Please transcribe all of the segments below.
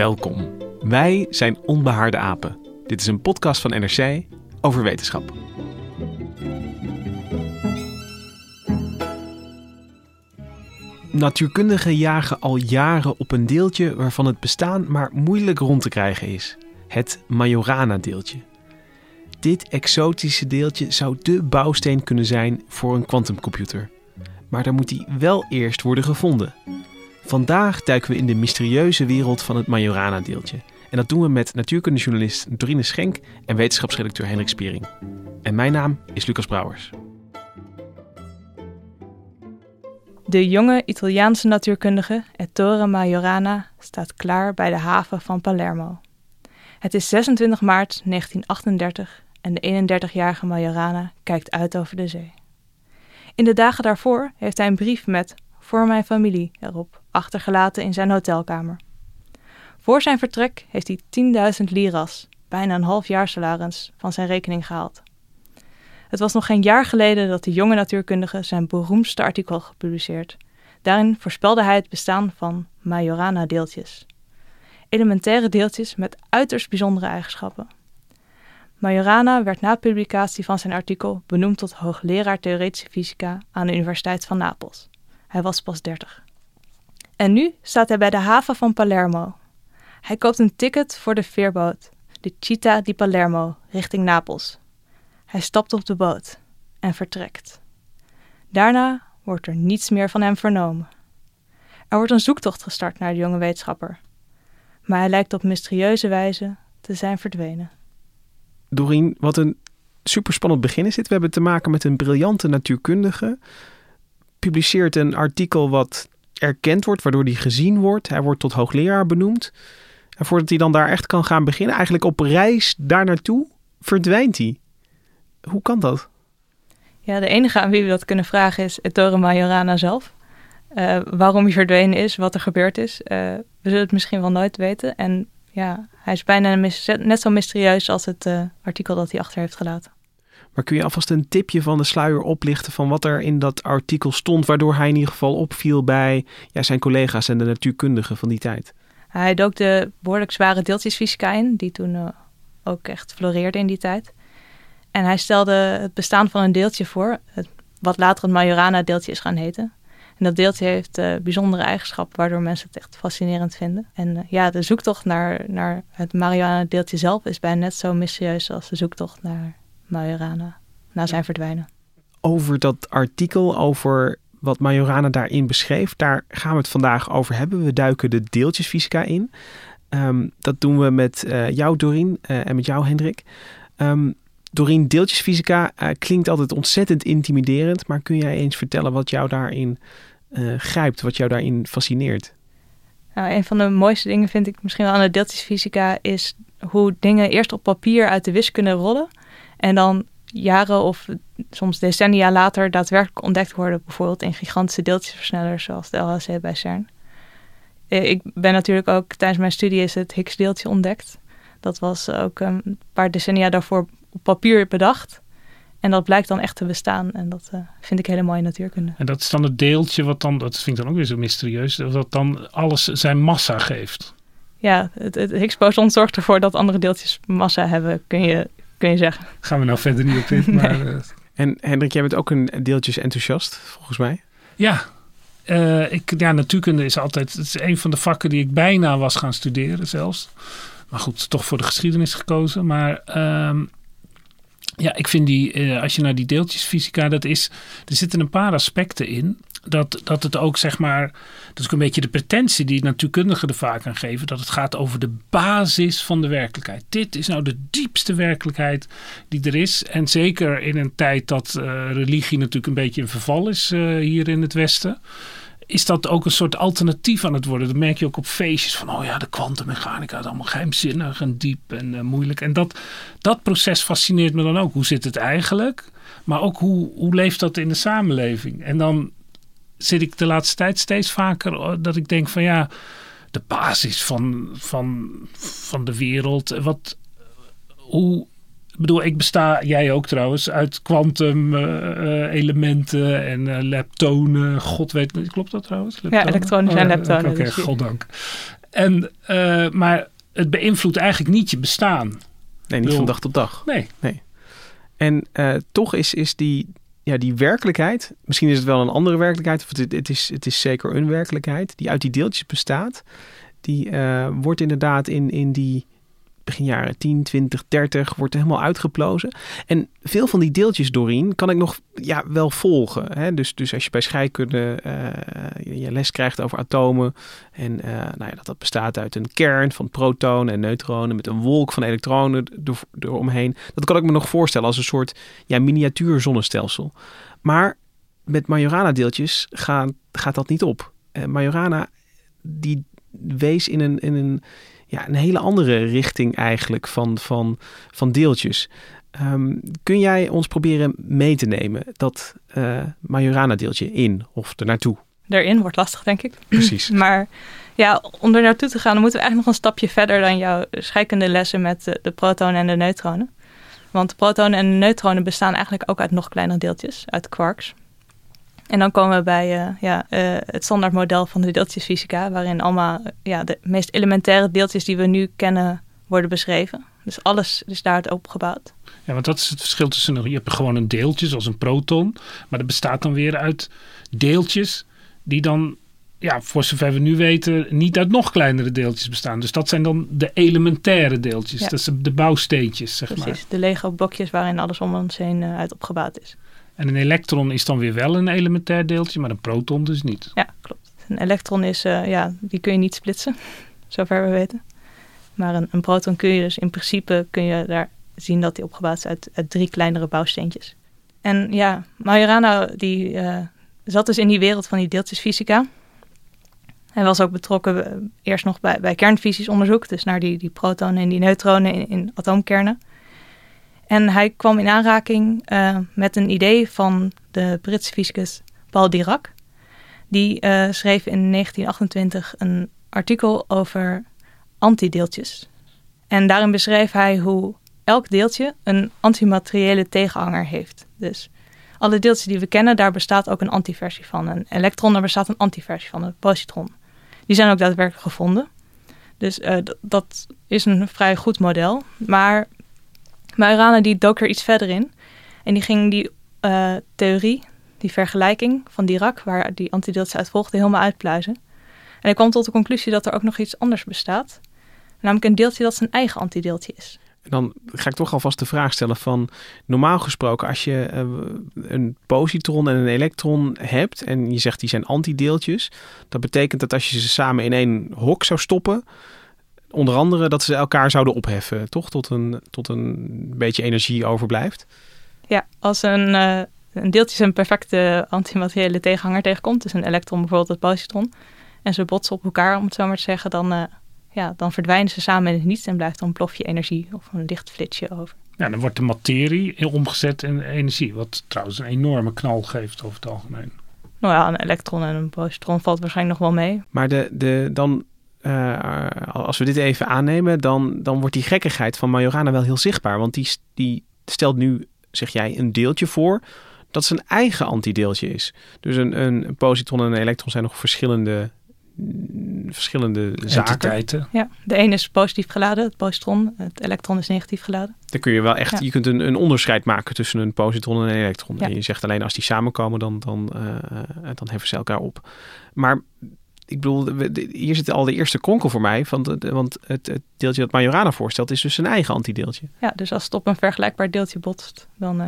Welkom. Wij zijn Onbehaarde Apen. Dit is een podcast van NRC over wetenschap. Natuurkundigen jagen al jaren op een deeltje waarvan het bestaan maar moeilijk rond te krijgen is: het Majorana-deeltje. Dit exotische deeltje zou de bouwsteen kunnen zijn voor een kwantumcomputer. Maar dan moet die wel eerst worden gevonden. Vandaag duiken we in de mysterieuze wereld van het Majorana-deeltje. En dat doen we met natuurkundejournalist Dorine Schenk en wetenschapsredacteur Hendrik Spiering. En mijn naam is Lucas Brouwers. De jonge Italiaanse natuurkundige Ettore Majorana staat klaar bij de haven van Palermo. Het is 26 maart 1938 en de 31-jarige Majorana kijkt uit over de zee. In de dagen daarvoor heeft hij een brief met voor mijn familie erop achtergelaten in zijn hotelkamer. Voor zijn vertrek heeft hij 10.000 liras, bijna een half jaar salaris, van zijn rekening gehaald. Het was nog geen jaar geleden dat de jonge natuurkundige zijn beroemdste artikel gepubliceerd. Daarin voorspelde hij het bestaan van Majorana-deeltjes. Elementaire deeltjes met uiterst bijzondere eigenschappen. Majorana werd na publicatie van zijn artikel benoemd tot hoogleraar theoretische fysica aan de Universiteit van Napels. Hij was pas 30. En nu staat hij bij de haven van Palermo. Hij koopt een ticket voor de veerboot, de Città di Palermo, richting Napels. Hij stapt op de boot en vertrekt. Daarna wordt er niets meer van hem vernomen. Er wordt een zoektocht gestart naar de jonge wetenschapper, maar hij lijkt op mysterieuze wijze te zijn verdwenen. Dorien, wat een superspannend begin is. We hebben te maken met een briljante natuurkundige. Publiceert een artikel wat erkend wordt, waardoor hij gezien wordt. Hij wordt tot hoogleraar benoemd. En voordat hij dan daar echt kan gaan beginnen, eigenlijk op reis daar naartoe, verdwijnt hij. Hoe kan dat? Ja, de enige aan wie we dat kunnen vragen is Ettore Majorana zelf. Uh, waarom hij verdwenen is, wat er gebeurd is. Uh, we zullen het misschien wel nooit weten. En ja, hij is bijna net zo mysterieus als het uh, artikel dat hij achter heeft gelaten. Maar kun je alvast een tipje van de sluier oplichten van wat er in dat artikel stond, waardoor hij in ieder geval opviel bij ja, zijn collega's en de natuurkundigen van die tijd? Hij dook de behoorlijk zware deeltjesfysica in, die toen ook echt floreerde in die tijd. En hij stelde het bestaan van een deeltje voor, het, wat later het Majorana-deeltje is gaan heten. En dat deeltje heeft uh, bijzondere eigenschappen waardoor mensen het echt fascinerend vinden. En uh, ja, de zoektocht naar, naar het Majorana-deeltje zelf is bijna net zo mysterieus als de zoektocht naar Majorana na zijn verdwijnen. Over dat artikel, over wat Majorana daarin beschreef, daar gaan we het vandaag over hebben. We duiken de deeltjesfysica in. Um, dat doen we met uh, jou, Dorien, en met jou, Hendrik. Um, Doreen, deeltjesfysica uh, klinkt altijd ontzettend intimiderend, maar kun jij eens vertellen wat jou daarin uh, grijpt, wat jou daarin fascineert? Nou, een van de mooiste dingen vind ik misschien wel aan de deeltjesfysica is hoe dingen eerst op papier uit de wiskunde rollen en dan jaren of soms decennia later daadwerkelijk ontdekt worden, bijvoorbeeld in gigantische deeltjesversnellers zoals de LHC bij CERN. Eh, ik ben natuurlijk ook tijdens mijn studie is het Higgs-deeltje ontdekt. Dat was ook een paar decennia daarvoor op papier bedacht. En dat blijkt dan echt te bestaan. En dat uh, vind ik hele mooie natuurkunde. En dat is dan het deeltje wat dan, dat vind ik dan ook weer zo mysterieus, dat dan alles zijn massa geeft. Ja, het, het Higgs boson zorgt ervoor dat andere deeltjes massa hebben, kun je, kun je zeggen. Gaan we nou verder niet op in. Maar, uh... En Hendrik, jij bent ook een deeltjes enthousiast, volgens mij. Ja, uh, ik, ja, natuurkunde is altijd, het is een van de vakken die ik bijna was gaan studeren zelfs. Maar goed, toch voor de geschiedenis gekozen. Maar uh, ja, ik vind die, uh, als je naar die deeltjesfysica, dat is, er zitten een paar aspecten in. Dat, dat het ook zeg maar, dat is ook een beetje de pretentie die natuurkundigen er vaak aan geven, dat het gaat over de basis van de werkelijkheid. Dit is nou de diepste werkelijkheid die er is. En zeker in een tijd dat uh, religie natuurlijk een beetje in verval is uh, hier in het Westen is dat ook een soort alternatief aan het worden. Dat merk je ook op feestjes van, oh ja, de kwantummechanica is allemaal geheimzinnig en diep en uh, moeilijk. En dat, dat proces fascineert me dan ook. Hoe zit het eigenlijk? Maar ook hoe, hoe leeft dat in de samenleving? En dan zit ik de laatste tijd steeds vaker eh, dat ik denk van ja, de basis van, van, van de wereld. Wat, hoe, ik bedoel, ik besta, jij ook trouwens, uit kwantum uh, elementen en uh, leptonen. God weet, klopt dat trouwens? Leptonen? Ja, elektronen zijn oh, leptonen. Oké, okay, dus goddank. En, maar het beïnvloedt eigenlijk niet je bestaan. Nee, niet van dag tot dag. Nee. nee. En toch is, is die, ja, die werkelijkheid, misschien is het wel een andere werkelijkheid, of het, het, is, het is zeker een werkelijkheid, die uit die deeltjes bestaat. Die wordt inderdaad in, in die begin jaren 10, 20, 30 wordt helemaal uitgeplozen. En veel van die deeltjes, Doreen, kan ik nog ja, wel volgen. Hè? Dus, dus als je bij scheikunde uh, je les krijgt over atomen. En uh, nou ja, dat dat bestaat uit een kern van protonen en neutronen met een wolk van elektronen eromheen. Dat kan ik me nog voorstellen als een soort ja, miniatuur zonnestelsel. Maar met Majorana-deeltjes gaat, gaat dat niet op. Uh, Majorana die wees in een, in een ja, een hele andere richting eigenlijk van, van, van deeltjes. Um, kun jij ons proberen mee te nemen dat uh, Majorana-deeltje in of er naartoe? Erin wordt lastig, denk ik. Precies. maar ja, om er naartoe te gaan, dan moeten we eigenlijk nog een stapje verder dan jouw scheikunde lessen met de, de protonen en de neutronen. Want de protonen en de neutronen bestaan eigenlijk ook uit nog kleinere deeltjes, uit quarks. En dan komen we bij uh, ja, uh, het standaardmodel van de deeltjesfysica, waarin allemaal ja, de meest elementaire deeltjes die we nu kennen worden beschreven. Dus alles is daar op gebouwd. Ja, want dat is het verschil tussen, je hebt gewoon een deeltje zoals een proton, maar dat bestaat dan weer uit deeltjes die dan, ja, voor zover we nu weten, niet uit nog kleinere deeltjes bestaan. Dus dat zijn dan de elementaire deeltjes, ja. dat zijn de bouwsteentjes, zeg Precies, maar. Precies, de Lego-blokjes waarin alles om ons heen uh, uit opgebouwd is. En een elektron is dan weer wel een elementair deeltje, maar een proton dus niet. Ja, klopt. Een elektron is, uh, ja, die kun je niet splitsen, zover we weten. Maar een, een, proton kun je dus in principe kun je daar zien dat die opgebouwd is uit, uit drie kleinere bouwsteentjes. En ja, Majorana die uh, zat dus in die wereld van die deeltjesfysica. Hij was ook betrokken uh, eerst nog bij, bij kernfysiesonderzoek, dus naar die, die protonen en die neutronen in, in atoomkernen. En hij kwam in aanraking uh, met een idee van de Britse fysicus Paul Dirac. Die uh, schreef in 1928 een artikel over antideeltjes. En daarin beschreef hij hoe elk deeltje een antimateriële tegenhanger heeft. Dus alle deeltjes die we kennen, daar bestaat ook een antiversie van. Een elektron, daar bestaat een antiversie van, een positron. Die zijn ook daadwerkelijk gevonden. Dus uh, dat is een vrij goed model. Maar Majorana die dook er iets verder in. En die ging die uh, theorie, die vergelijking van Dirac, waar die antideeltjes uit volgde, helemaal uitpluizen. En hij kwam tot de conclusie dat er ook nog iets anders bestaat. Namelijk een deeltje dat zijn eigen antideeltje is. Dan ga ik toch alvast de vraag stellen van... normaal gesproken, als je uh, een positron en een elektron hebt... en je zegt die zijn antideeltjes... dat betekent dat als je ze samen in één hok zou stoppen onder andere dat ze elkaar zouden opheffen, toch? Tot een, tot een beetje energie overblijft. Ja, als een, uh, een deeltje een perfecte antimateriële tegenhanger tegenkomt, dus een elektron bijvoorbeeld het positron, en ze botsen op elkaar, om het zo maar te zeggen, dan, uh, ja, dan verdwijnen ze samen in het niets en blijft dan een plofje energie of een lichtflitsje over. Ja, dan wordt de materie omgezet in energie, wat trouwens een enorme knal geeft over het algemeen. Nou ja, een elektron en een positron valt waarschijnlijk nog wel mee. Maar de, de, dan uh, als we dit even aannemen, dan, dan wordt die gekkigheid van Majorana wel heel zichtbaar. Want die, die stelt nu, zeg jij, een deeltje voor dat zijn eigen antideeltje is. Dus een, een positron en een elektron zijn nog verschillende, verschillende zaken. Ja, de ene is positief geladen, het positron. Het elektron is negatief geladen. Dan kun je wel echt, ja. je kunt een, een onderscheid maken tussen een positron en een elektron. Ja. En je zegt alleen als die samenkomen, dan, dan, uh, dan heffen ze elkaar op. Maar ik bedoel, hier zit al de eerste kronkel voor mij. Van de, want het, het, deeltje dat Majorana voorstelt is dus zijn eigen antideeltje. Ja, dus als het op een vergelijkbaar deeltje botst, dan uh,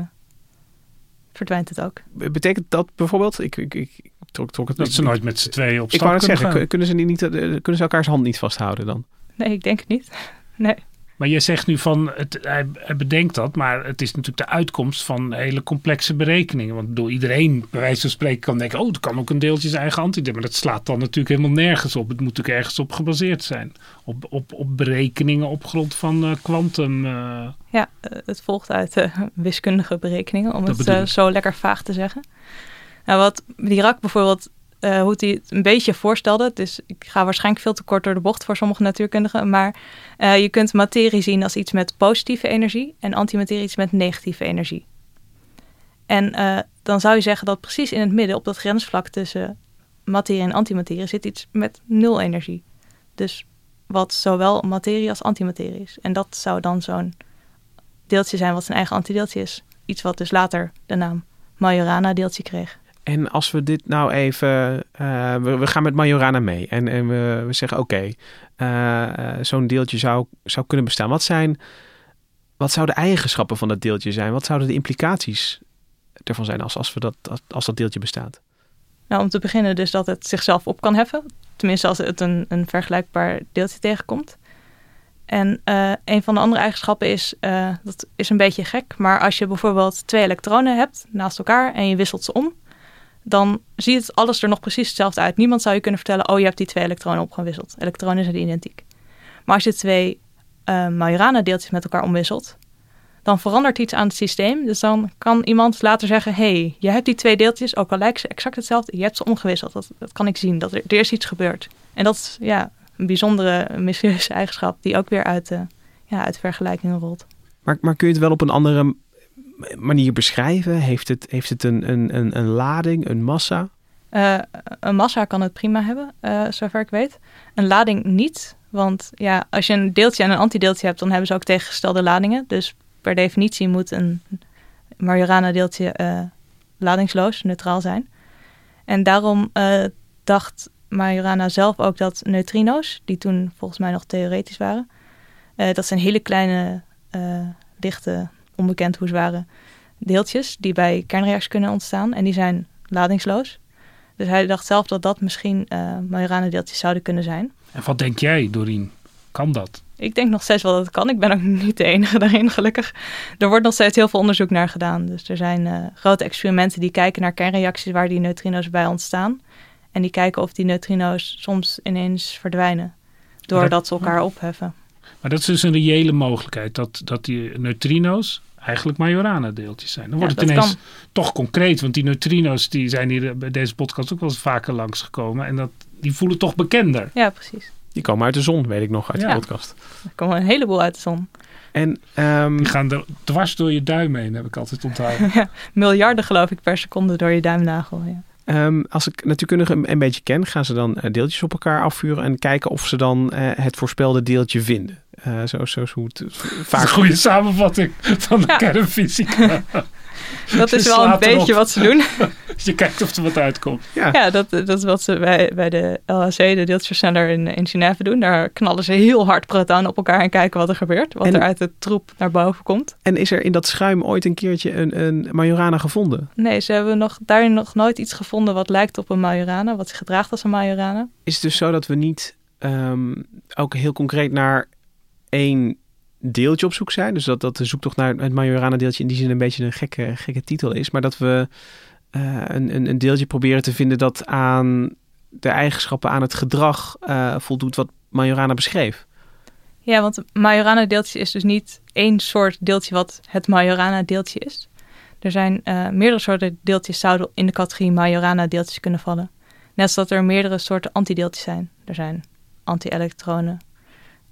verdwijnt het ook. Betekent dat bijvoorbeeld, ik, ik, ik trok, trok het... Dat ze nooit met z'n tweeën op Ik stap wou net kunnen zeggen, gaan. kunnen ze, niet, eh, kunnen ze elkaars hand niet vasthouden dan? Nee, ik denk het niet. Nee. Maar je zegt nu van, het, hij, hij bedenkt dat, maar het is natuurlijk de uitkomst van hele complexe berekeningen. Want door iedereen, bij wijze van spreken, kan denken, oh, het kan ook een deeltje zijn eigen antideel. Maar dat slaat dan natuurlijk helemaal nergens op. Het moet natuurlijk ergens op gebaseerd zijn. Op, op, op berekeningen op grond van eh, kwantum. eh, Ja, eh, het volgt uit wiskundige berekeningen, om Dat het zo lekker vaag te zeggen. Nou, wat Dirac bijvoorbeeld, eh, hoe hij het een beetje voorstelde, dus ik ga waarschijnlijk veel te kort door de bocht voor sommige natuurkundigen, maar eh, je kunt materie zien als iets met positieve energie en antimaterie iets met negatieve energie. En eh, dan zou je zeggen dat precies in het midden, op dat grensvlak tussen materie en antimaterie, zit iets met nul energie. Dus wat zowel materie als antimaterie is. En dat zou dan zo'n deeltje zijn wat zijn eigen antideeltje is. Iets wat dus later de naam Majorana-deeltje kreeg. En als we dit nou even... eh, we, gaan met Majorana mee. En, en we, we zeggen, oké, eh, eh, zo'n deeltje zou, zou kunnen bestaan. Wat zijn... Wat zouden de eigenschappen van dat deeltje zijn? Wat zouden de implicaties ervan zijn als, als, we dat, als, dat deeltje bestaat? Nou, om te beginnen dus dat het zichzelf op kan heffen. Tenminste, als het een, een vergelijkbaar deeltje tegenkomt. En een van de andere eigenschappen is, dat is een beetje gek, maar als je bijvoorbeeld twee elektronen hebt naast elkaar en je wisselt ze om, dan ziet alles er nog precies hetzelfde uit. Niemand zou je kunnen vertellen, oh je hebt die twee elektronen opgewisseld. Elektronen zijn identiek. Maar als je twee eh Majorana-deeltjes met elkaar omwisselt, dan verandert iets aan het systeem. Dus dan kan iemand later zeggen, hey, je hebt die twee deeltjes, ook al lijken ze exact hetzelfde, je hebt ze omgewisseld. Dat, dat kan ik zien, dat er, er is iets gebeurd. En dat is ja, een bijzondere, mysterieuze eigenschap die ook weer uit, eh, ja, uit vergelijkingen rolt. Maar, maar kun je het wel op een andere manier beschrijven? Heeft het, heeft het een, een, een, een lading, een massa? Eh, een massa kan het prima hebben, eh, zover ik weet. Een lading niet, want ja, als je een deeltje en een antideeltje hebt, dan hebben ze ook tegengestelde ladingen. Dus per definitie moet een Majorana-deeltje eh, ladingsloos, neutraal zijn. En daarom dacht Majorana zelf ook dat neutrino's, die toen volgens mij nog theoretisch waren, dat zijn hele kleine, lichte, onbekend hoe zware deeltjes die bij kernreacties kunnen ontstaan. En die zijn ladingsloos. Dus hij dacht zelf dat dat misschien eh Majorana-deeltjes zouden kunnen zijn. En wat denk jij, Doreen? Kan dat? Ik denk nog steeds wel dat het kan. Ik ben ook niet de enige daarin, gelukkig. Er wordt nog steeds heel veel onderzoek naar gedaan. Dus er zijn eh, grote experimenten die kijken naar kernreacties waar die neutrino's bij ontstaan. En die kijken of die neutrino's soms ineens verdwijnen. Doordat ze elkaar opheffen. Maar dat is dus een reële mogelijkheid, dat, dat die neutrino's eigenlijk Majorana-deeltjes zijn. Dan wordt Ja, het ineens kan. toch concreet, want die neutrino's die zijn hier bij deze podcast ook wel eens vaker langsgekomen. En dat, die voelen toch bekender. Ja, precies. Die komen uit de zon, weet ik nog, uit de Ja. podcast. Er komen een heleboel uit de zon. En ehm, Die gaan er dwars door je duim heen, heb ik altijd onthouden. Miljarden geloof ik per seconde door je duimnagel. Ja. ehm, als ik natuurkundigen een, een beetje ken, gaan ze dan eh, deeltjes op elkaar afvuren en kijken of ze dan eh, het voorspelde deeltje vinden. Eh, zo, zo hoe het vaak een goede samenvatting van de Ja. kernfysica. Dat is wel een beetje erop. wat ze doen. je kijkt of er wat uitkomt. Ja, Ja, dat, dat is wat ze bij, bij de LHC, de deeltjesversneller in, in Genève doen. Daar knallen ze heel hard protonen op elkaar en kijken wat er gebeurt. Wat En- er uit de troep naar boven komt. En is er in dat schuim ooit een keertje een, een Majorana gevonden? Nee, ze hebben nog, daarin nog nooit iets gevonden wat lijkt op een Majorana. Wat zich gedraagt als een Majorana. Is het dus zo dat we niet ehm, ook heel concreet naar één deeltje op zoek zijn? Dus dat, dat de zoektocht naar het Majorana deeltje in die zin een beetje een gekke, gekke titel is. Maar dat we eh, een, een, deeltje proberen te vinden dat aan de eigenschappen, aan het gedrag eh, voldoet wat Majorana beschreef. Ja, want een Majorana-deeltje is dus niet één soort deeltje wat het Majorana-deeltje is. Er zijn eh, meerdere soorten deeltjes zouden in de categorie Majorana-deeltjes kunnen vallen. Net als dat er meerdere soorten antideeltjes zijn. Er zijn anti-elektronen,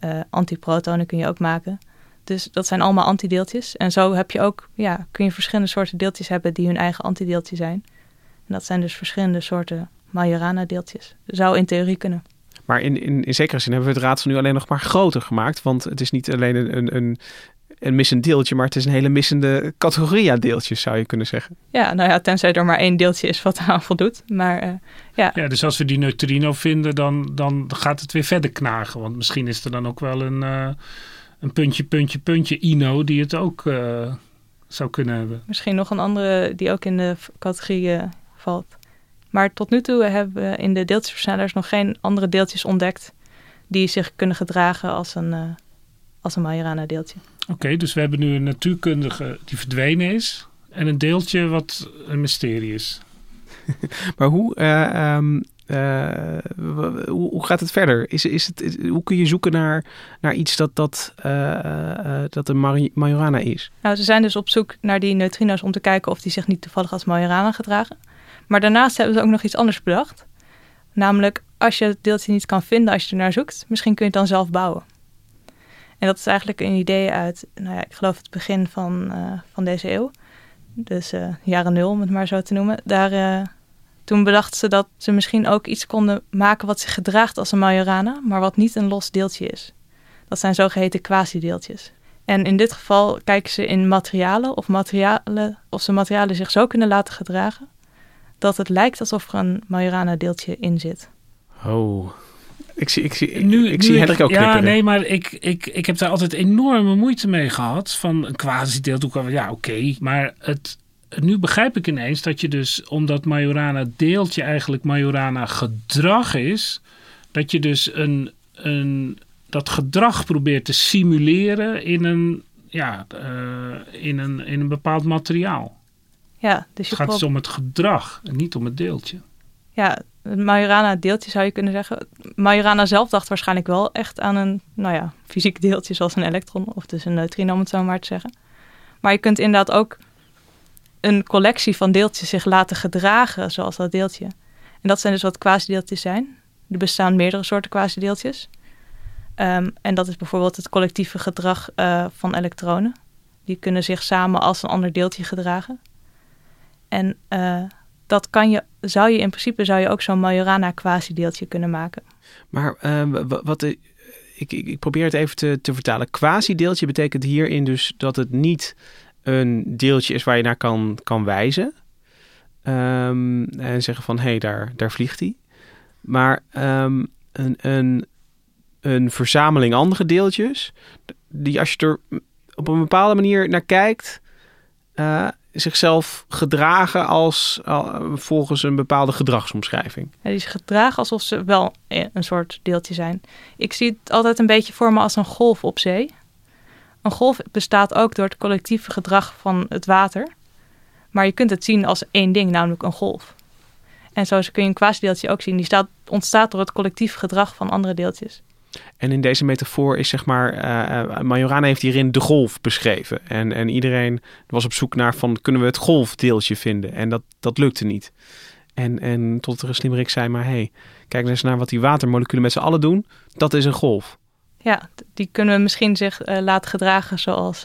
eh antiprotonen kun je ook maken. Dus dat zijn allemaal antideeltjes. En zo heb je ook, ja, kun je verschillende soorten deeltjes hebben die hun eigen antideeltje zijn. En dat zijn dus verschillende soorten Majorana-deeltjes. Zou in theorie kunnen. Maar in, in, in zekere zin hebben we het raadsel nu alleen nog maar groter gemaakt. Want het is niet alleen een, een, een, een missend deeltje, maar het is een hele missende categorie aan deeltjes, zou je kunnen zeggen. Ja, nou ja, tenzij er maar één deeltje is wat aan voldoet. Maar eh, ja, Ja, dus als we die neutrino vinden, dan, dan gaat het weer verder knagen. Want misschien is er dan ook wel een, eh, een puntje, puntje, puntje Ino die het ook eh, zou kunnen hebben. Misschien nog een andere die ook in de categorie uh, valt. Maar tot nu toe hebben we in de deeltjesversnellers nog geen andere deeltjes ontdekt die zich kunnen gedragen als een, uh, als een Majorana-deeltje. Oké, dus we hebben nu een natuurkundige die verdwenen is en een deeltje wat een mysterie is. maar hoe, uh, um, uh, hoe, hoe, gaat het verder? Is, is het, hoe kun je zoeken naar, naar iets dat, dat, uh, dat een Majorana is? Nou, ze zijn dus op zoek naar die neutrino's om te kijken of die zich niet toevallig als Majorana gedragen. Maar daarnaast hebben ze ook nog iets anders bedacht. Namelijk, als je het deeltje niet kan vinden als je er naar zoekt, misschien kun je het dan zelf bouwen. En dat is eigenlijk een idee uit, nou ja, ik geloof het begin van, van deze eeuw. Dus jaren nul, om het maar zo te noemen. Daar toen bedachten ze dat ze misschien ook iets konden maken wat zich gedraagt als een Majorana, maar wat niet een los deeltje is. Dat zijn zogeheten quasi-deeltjes. En in dit geval kijken ze in materialen of, materialen of ze materialen zich zo kunnen laten gedragen dat het lijkt alsof er een Majorana-deeltje in zit. Oh, ik zie, ik zie, nu, ik zie Hendrik ook Ja, nee, maar ik, ik, ik heb daar altijd enorme moeite mee gehad. Van een quasi-deeltje, ja oké. maar het, nu begrijp ik ineens dat je dus, omdat Majorana deeltje eigenlijk Majorana gedrag is, dat je dus een, een, dat gedrag probeert te simuleren in een, ja, uh, in een, in een bepaald materiaal. Ja, dus je het gaat dus om het gedrag en niet om het deeltje. Ja, het Majorana deeltje zou je kunnen zeggen. Majorana zelf dacht waarschijnlijk wel echt aan een, nou ja, fysiek deeltje zoals een elektron of dus een neutrino om het zo maar te zeggen. Maar je kunt inderdaad ook een collectie van deeltjes zich laten gedragen zoals dat deeltje. En dat zijn dus wat quasi-deeltjes zijn. Er bestaan meerdere soorten quasi-deeltjes. Um, en dat is bijvoorbeeld het collectieve gedrag uh, van elektronen. Die kunnen zich samen als een ander deeltje gedragen. En uh, dat kan je, zou je in principe zou je ook zo'n Majorana quasi-deeltje kunnen maken. Maar uh, wat, ik, ik, ik, probeer het even te, te vertalen. Quasi-deeltje betekent hierin dus dat het niet een deeltje is waar je naar kan, kan wijzen. Um, en zeggen van, hé, hey, daar, daar vliegt hij. Maar um, een, een, een verzameling andere deeltjes, die als je er op een bepaalde manier naar kijkt, uh, zichzelf gedragen als volgens een bepaalde gedragsomschrijving. Ja, die gedragen alsof ze wel een soort deeltje zijn. Ik zie het altijd een beetje voor me als een golf op zee. Een golf bestaat ook door het collectieve gedrag van het water. Maar je kunt het zien als één ding, namelijk een golf. En zo kun je een quasi-deeltje ook zien. Die staat, ontstaat door het collectief gedrag van andere deeltjes. En in deze metafoor is zeg maar, uh, Majorana heeft hierin de golf beschreven. En, en iedereen was op zoek naar van, kunnen we het golfdeeltje vinden? En dat, dat lukte niet. En, en tot er een slimmerik zei, maar hey, kijk eens naar wat die watermoleculen met z'n allen doen. Dat is een golf. Ja, die kunnen we misschien zich uh, laten gedragen zoals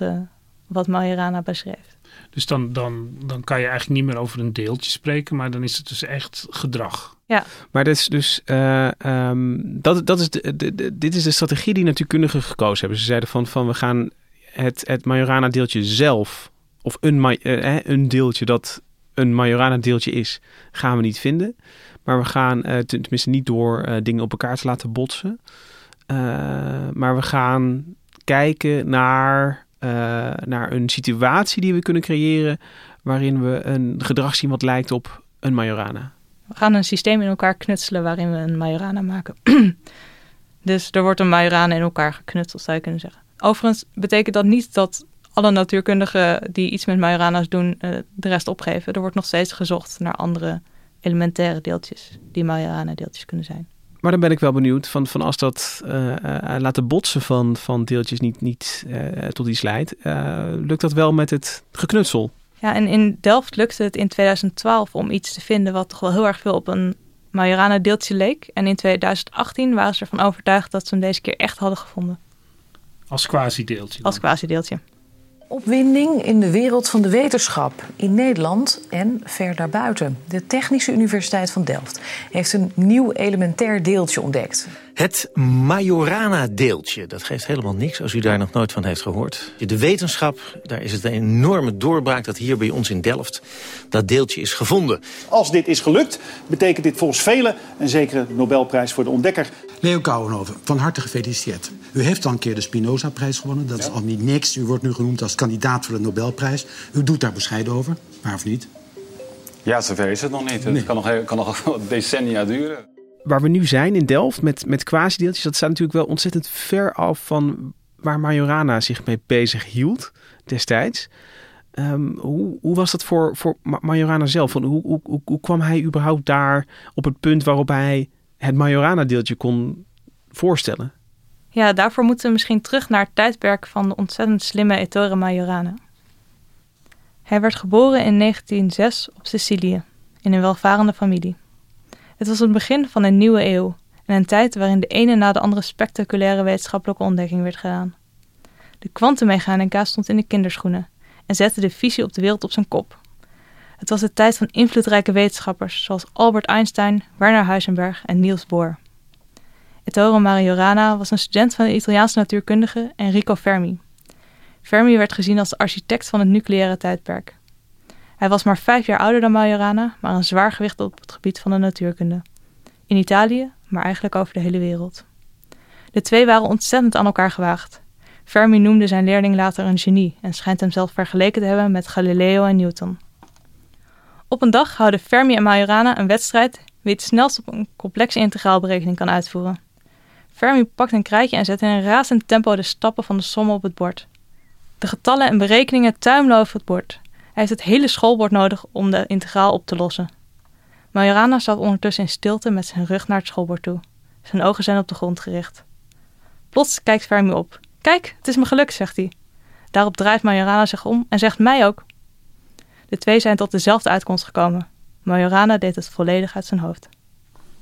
wat Majorana beschreef. Dus dan, dan, dan kan je eigenlijk niet meer over een deeltje spreken, maar dan is het dus echt gedrag. Ja. Maar dat is dus, uh, um, dat, dat is de, de, de, dit is de strategie die natuurkundigen gekozen hebben. Ze zeiden van, van we gaan het, het Majorana deeltje zelf, of een, een deeltje dat een Majorana deeltje is, gaan we niet vinden. Maar we gaan, tenminste niet door dingen op elkaar te laten botsen. Uh, maar we gaan kijken naar, uh, naar een situatie die we kunnen creëren waarin we een gedrag zien wat lijkt op een Majorana. We gaan een systeem in elkaar knutselen waarin we een Majorana maken. dus er wordt een Majorana in elkaar geknutseld, zou je kunnen zeggen. Overigens betekent dat niet dat alle natuurkundigen die iets met Majorana's doen uh, de rest opgeven. Er wordt nog steeds gezocht naar andere elementaire deeltjes die Majorana-deeltjes kunnen zijn. Maar dan ben ik wel benieuwd van, van als dat uh, uh, laten botsen van, van deeltjes niet, niet uh, tot iets leidt. lukt dat wel met het geknutsel? Ja, en in Delft lukte het in 2012 om iets te vinden wat toch wel heel erg veel op een Majorana deeltje leek. En in 2018 waren ze ervan overtuigd dat ze hem deze keer echt hadden gevonden. Als quasi-deeltje? Als quasi-deeltje. Opwinding in de wereld van de wetenschap in Nederland en ver daarbuiten. De Technische Universiteit van Delft heeft een nieuw elementair deeltje ontdekt. Het Majorana-deeltje, dat geeft helemaal niks als u daar nog nooit van heeft gehoord. De wetenschap, daar is het een enorme doorbraak dat hier bij ons in Delft dat deeltje is gevonden. Als dit is gelukt, betekent dit volgens velen een zekere Nobelprijs voor de ontdekker. Leo Kouwenhoven, van harte gefeliciteerd. U heeft al een keer de Spinoza-prijs gewonnen. Dat is al niet niks. U wordt nu genoemd als kandidaat voor de Nobelprijs. U doet daar bescheiden over, maar of niet? Ja, zover is het nog niet. Het kan nog, kan nog decennia duren waar we nu zijn in Delft met, met quasi-deeltjes, dat staat natuurlijk wel ontzettend ver af van waar Majorana zich mee bezig hield destijds. Ehm, hoe, hoe, was dat voor, voor Majorana zelf? Hoe, hoe, hoe, hoe, kwam hij überhaupt daar op het punt waarop hij het Majorana-deeltje kon voorstellen? Ja, daarvoor moeten we misschien terug naar het tijdperk van de ontzettend slimme Ettore Majorana. Hij werd geboren in 1906 op Sicilië, in een welvarende familie. Het was het begin van een nieuwe eeuw en een tijd waarin de ene na de andere spectaculaire wetenschappelijke ontdekking werd gedaan. De kwantummechanica stond in de kinderschoenen en zette de visie op de wereld op zijn kop. Het was de tijd van invloedrijke wetenschappers zoals Albert Einstein, Werner Heisenberg en Niels Bohr. Ettore Majorana was een student van de Italiaanse natuurkundige Enrico Fermi. Fermi werd gezien als de architect van het nucleaire tijdperk. Hij was maar vijf jaar ouder dan Majorana, maar een zwaar gewicht op het gebied van de natuurkunde. In Italië, maar eigenlijk over de hele wereld. De twee waren ontzettend aan elkaar gewaagd. Fermi noemde zijn leerling later een genie en schijnt hem zelf vergeleken te hebben met Galileo en Newton. Op een dag houden Fermi en Majorana een wedstrijd wie het snelst op een complexe integraalberekening kan uitvoeren. Fermi pakt een krijtje en zet in een razend tempo de stappen van de sommen op het bord. De getallen en berekeningen tuimelen over het bord. Hij heeft het hele schoolbord nodig om de integraal op te lossen. Majorana staat ondertussen in stilte met zijn rug naar het schoolbord toe. Zijn ogen zijn op de grond gericht. Plots kijkt Fermi op. Kijk, het is me gelukt, zegt hij. Daarop draait Majorana zich om en zegt mij ook. De twee zijn tot dezelfde uitkomst gekomen. Majorana deed het volledig uit zijn hoofd.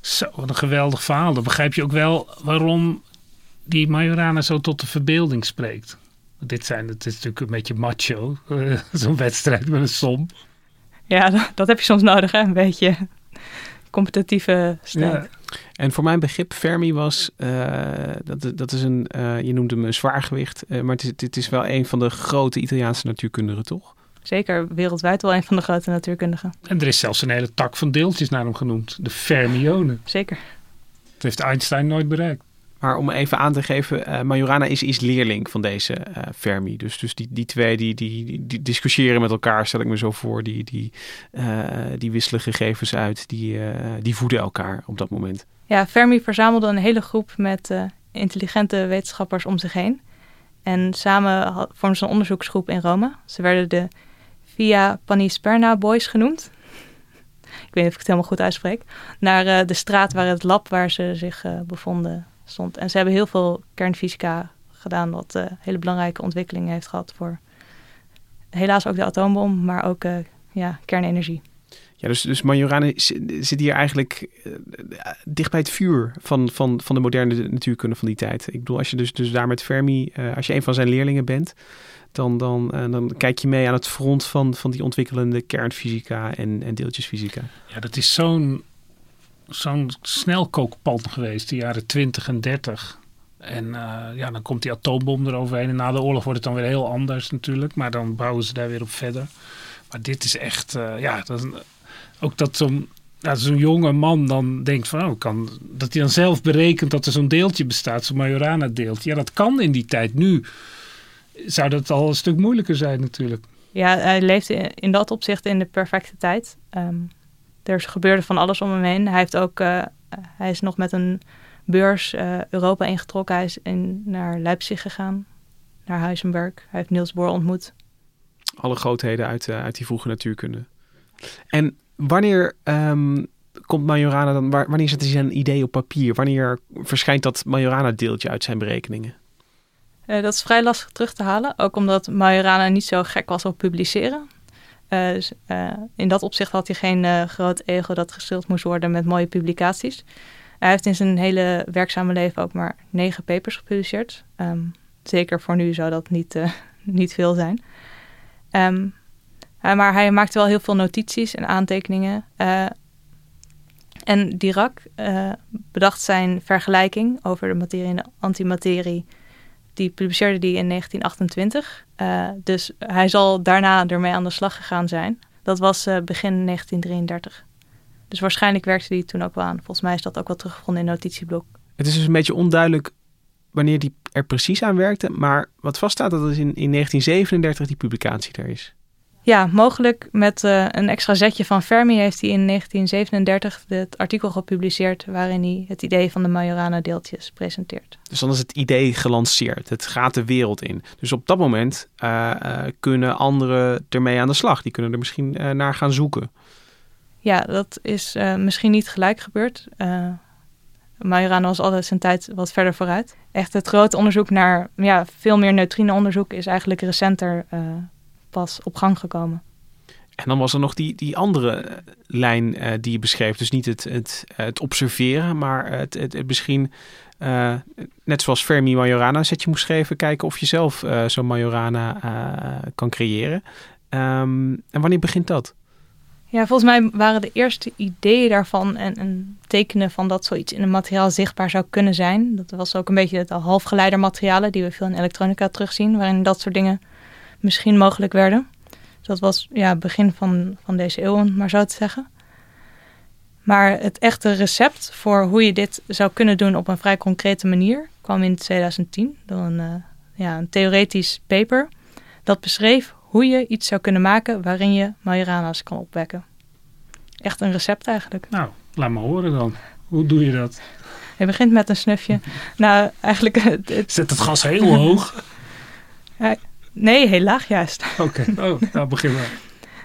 Zo, wat een geweldig verhaal. Dan begrijp je ook wel waarom die Majorana zo tot de verbeelding spreekt. Dit zijn, het is natuurlijk een beetje macho, uh, zo'n wedstrijd met een som. Ja, dat, heb je soms nodig, hè? een beetje competitieve strijd. En voor mijn begrip, Fermi was, uh, dat, dat is een, uh, je noemde hem een zwaargewicht, maar het is, het is wel een van de grote Italiaanse natuurkundigen, toch? Zeker, wereldwijd wel een van de grote natuurkundigen. En er is zelfs een hele tak van deeltjes naar hem genoemd, de fermionen. Zeker. Dat heeft Einstein nooit bereikt. Maar om even aan te geven, uh, Majorana is, is leerling van deze uh, Fermi. Dus, dus die, die twee die, die, die, discussiëren met elkaar, stel ik me zo voor. Die, die, uh, die wisselen gegevens uit, die, die voeden elkaar op dat moment. Ja, Fermi verzamelde een hele groep met intelligente wetenschappers om zich heen. En samen vormden ze een onderzoeksgroep in Rome. Ze werden de Via Panisperna Boys genoemd. ik weet niet of ik het helemaal goed uitspreek. Naar de straat waar het lab waar ze zich bevonden stond. En ze hebben heel veel kernfysica gedaan, wat uh, hele belangrijke ontwikkelingen heeft gehad voor helaas ook de atoombom, maar ook ja, kernenergie. Ja, dus, dus Majorana zit hier eigenlijk uh, dicht bij het vuur van, van, van de moderne natuurkunde van die tijd. Ik bedoel, als je dus, dus daar met Fermi, als je een van zijn leerlingen bent, dan, dan, dan kijk je mee aan het front van, van die ontwikkelende kernfysica en, en deeltjesfysica. Ja, dat is zo'n zo'n snelkookpan geweest, de jaren 20 en 30. En uh, ja, dan komt die atoombom eroverheen. En na de oorlog wordt het dan weer heel anders natuurlijk. Maar dan bouwen ze daar weer op verder. Maar dit is echt, uh, ja, dat ook dat zo'n zo'n jonge man dan denkt van, oh, kan, dat hij dan zelf berekent dat er zo'n deeltje bestaat, zo'n Majorana-deeltje. Ja, dat kan in die tijd. Nu zou dat al een stuk moeilijker zijn natuurlijk. Ja, hij leeft in, dat opzicht in de perfecte tijd. Um, er gebeurde van alles om hem heen. Hij, heeft ook, uh, hij is nog met een beurs uh, Europa ingetrokken. Hij is in, naar Leipzig gegaan, naar Heisenberg. Hij heeft Niels Bohr ontmoet. Alle grootheden uit, uh, uit die vroege natuurkunde. En wanneer um, komt Majorana dan, wanneer zet hij zijn idee op papier? Wanneer verschijnt dat Majorana-deeltje uit zijn berekeningen? Uh, dat is vrij lastig terug te halen. Ook omdat Majorana niet zo gek was op publiceren. Uh, dus, uh, in dat opzicht had hij geen groot ego dat gestild moest worden met mooie publicaties. Hij heeft in zijn hele werkzame leven ook maar negen papers gepubliceerd. Um, zeker voor nu zou dat niet, niet veel zijn. Um, maar hij maakte wel heel veel notities en aantekeningen. En Dirac bedacht zijn vergelijking over de materie en de antimaterie. Die publiceerde die in 1928. Uh, dus hij zal daarna ermee aan de slag gegaan zijn. Dat was uh, begin 1933. Dus waarschijnlijk werkte hij toen ook wel aan. Volgens mij is dat ook wel teruggevonden in notitieblok. Het is dus een beetje onduidelijk wanneer die er precies aan werkte. Maar wat vaststaat, dat is in, in 1937 die publicatie er is. Ja, mogelijk met uh, een extra zetje van Fermi heeft hij in 1937 het artikel gepubliceerd waarin hij het idee van de Majorana-deeltjes presenteert. Dus dan is het idee gelanceerd. Het gaat de wereld in. Dus op dat moment uh, uh, kunnen anderen ermee aan de slag. Die kunnen er misschien naar gaan zoeken. Ja, dat is misschien niet gelijk gebeurd. Majorana was altijd zijn tijd wat verder vooruit. Echt het grote onderzoek naar ja, veel meer neutrino-onderzoek is eigenlijk recenter pas op gang gekomen. En dan was er nog die, die andere lijn uh, die je beschreef. Dus niet het, het, het observeren, maar het, het, het misschien, uh, net zoals Fermi Majorana zet je moest schrijven, kijken of je zelf uh, zo'n Majorana kan creëren. Um, en wanneer begint dat? Ja, volgens mij waren de eerste ideeën daarvan en, en, tekenen van dat zoiets in een materiaal zichtbaar zou kunnen zijn. Dat was ook een beetje het halfgeleidermaterialen die we veel in elektronica terugzien, waarin dat soort dingen misschien mogelijk werden. Dat was ja, begin van, van deze eeuw, maar zo te zeggen. Maar het echte recept voor hoe je dit zou kunnen doen op een vrij concrete manier kwam in 2010 door een, uh, ja, een theoretisch paper. Dat beschreef hoe je iets zou kunnen maken waarin je Majorana's kan opwekken. Echt een recept eigenlijk. Nou, laat me horen dan. Hoe doe je dat? Je begint met een snufje. nou, eigenlijk... Het, Zet het gas heel hoog. Ja, Nee, heel laag juist. Oké, okay. oh, nou begin maar.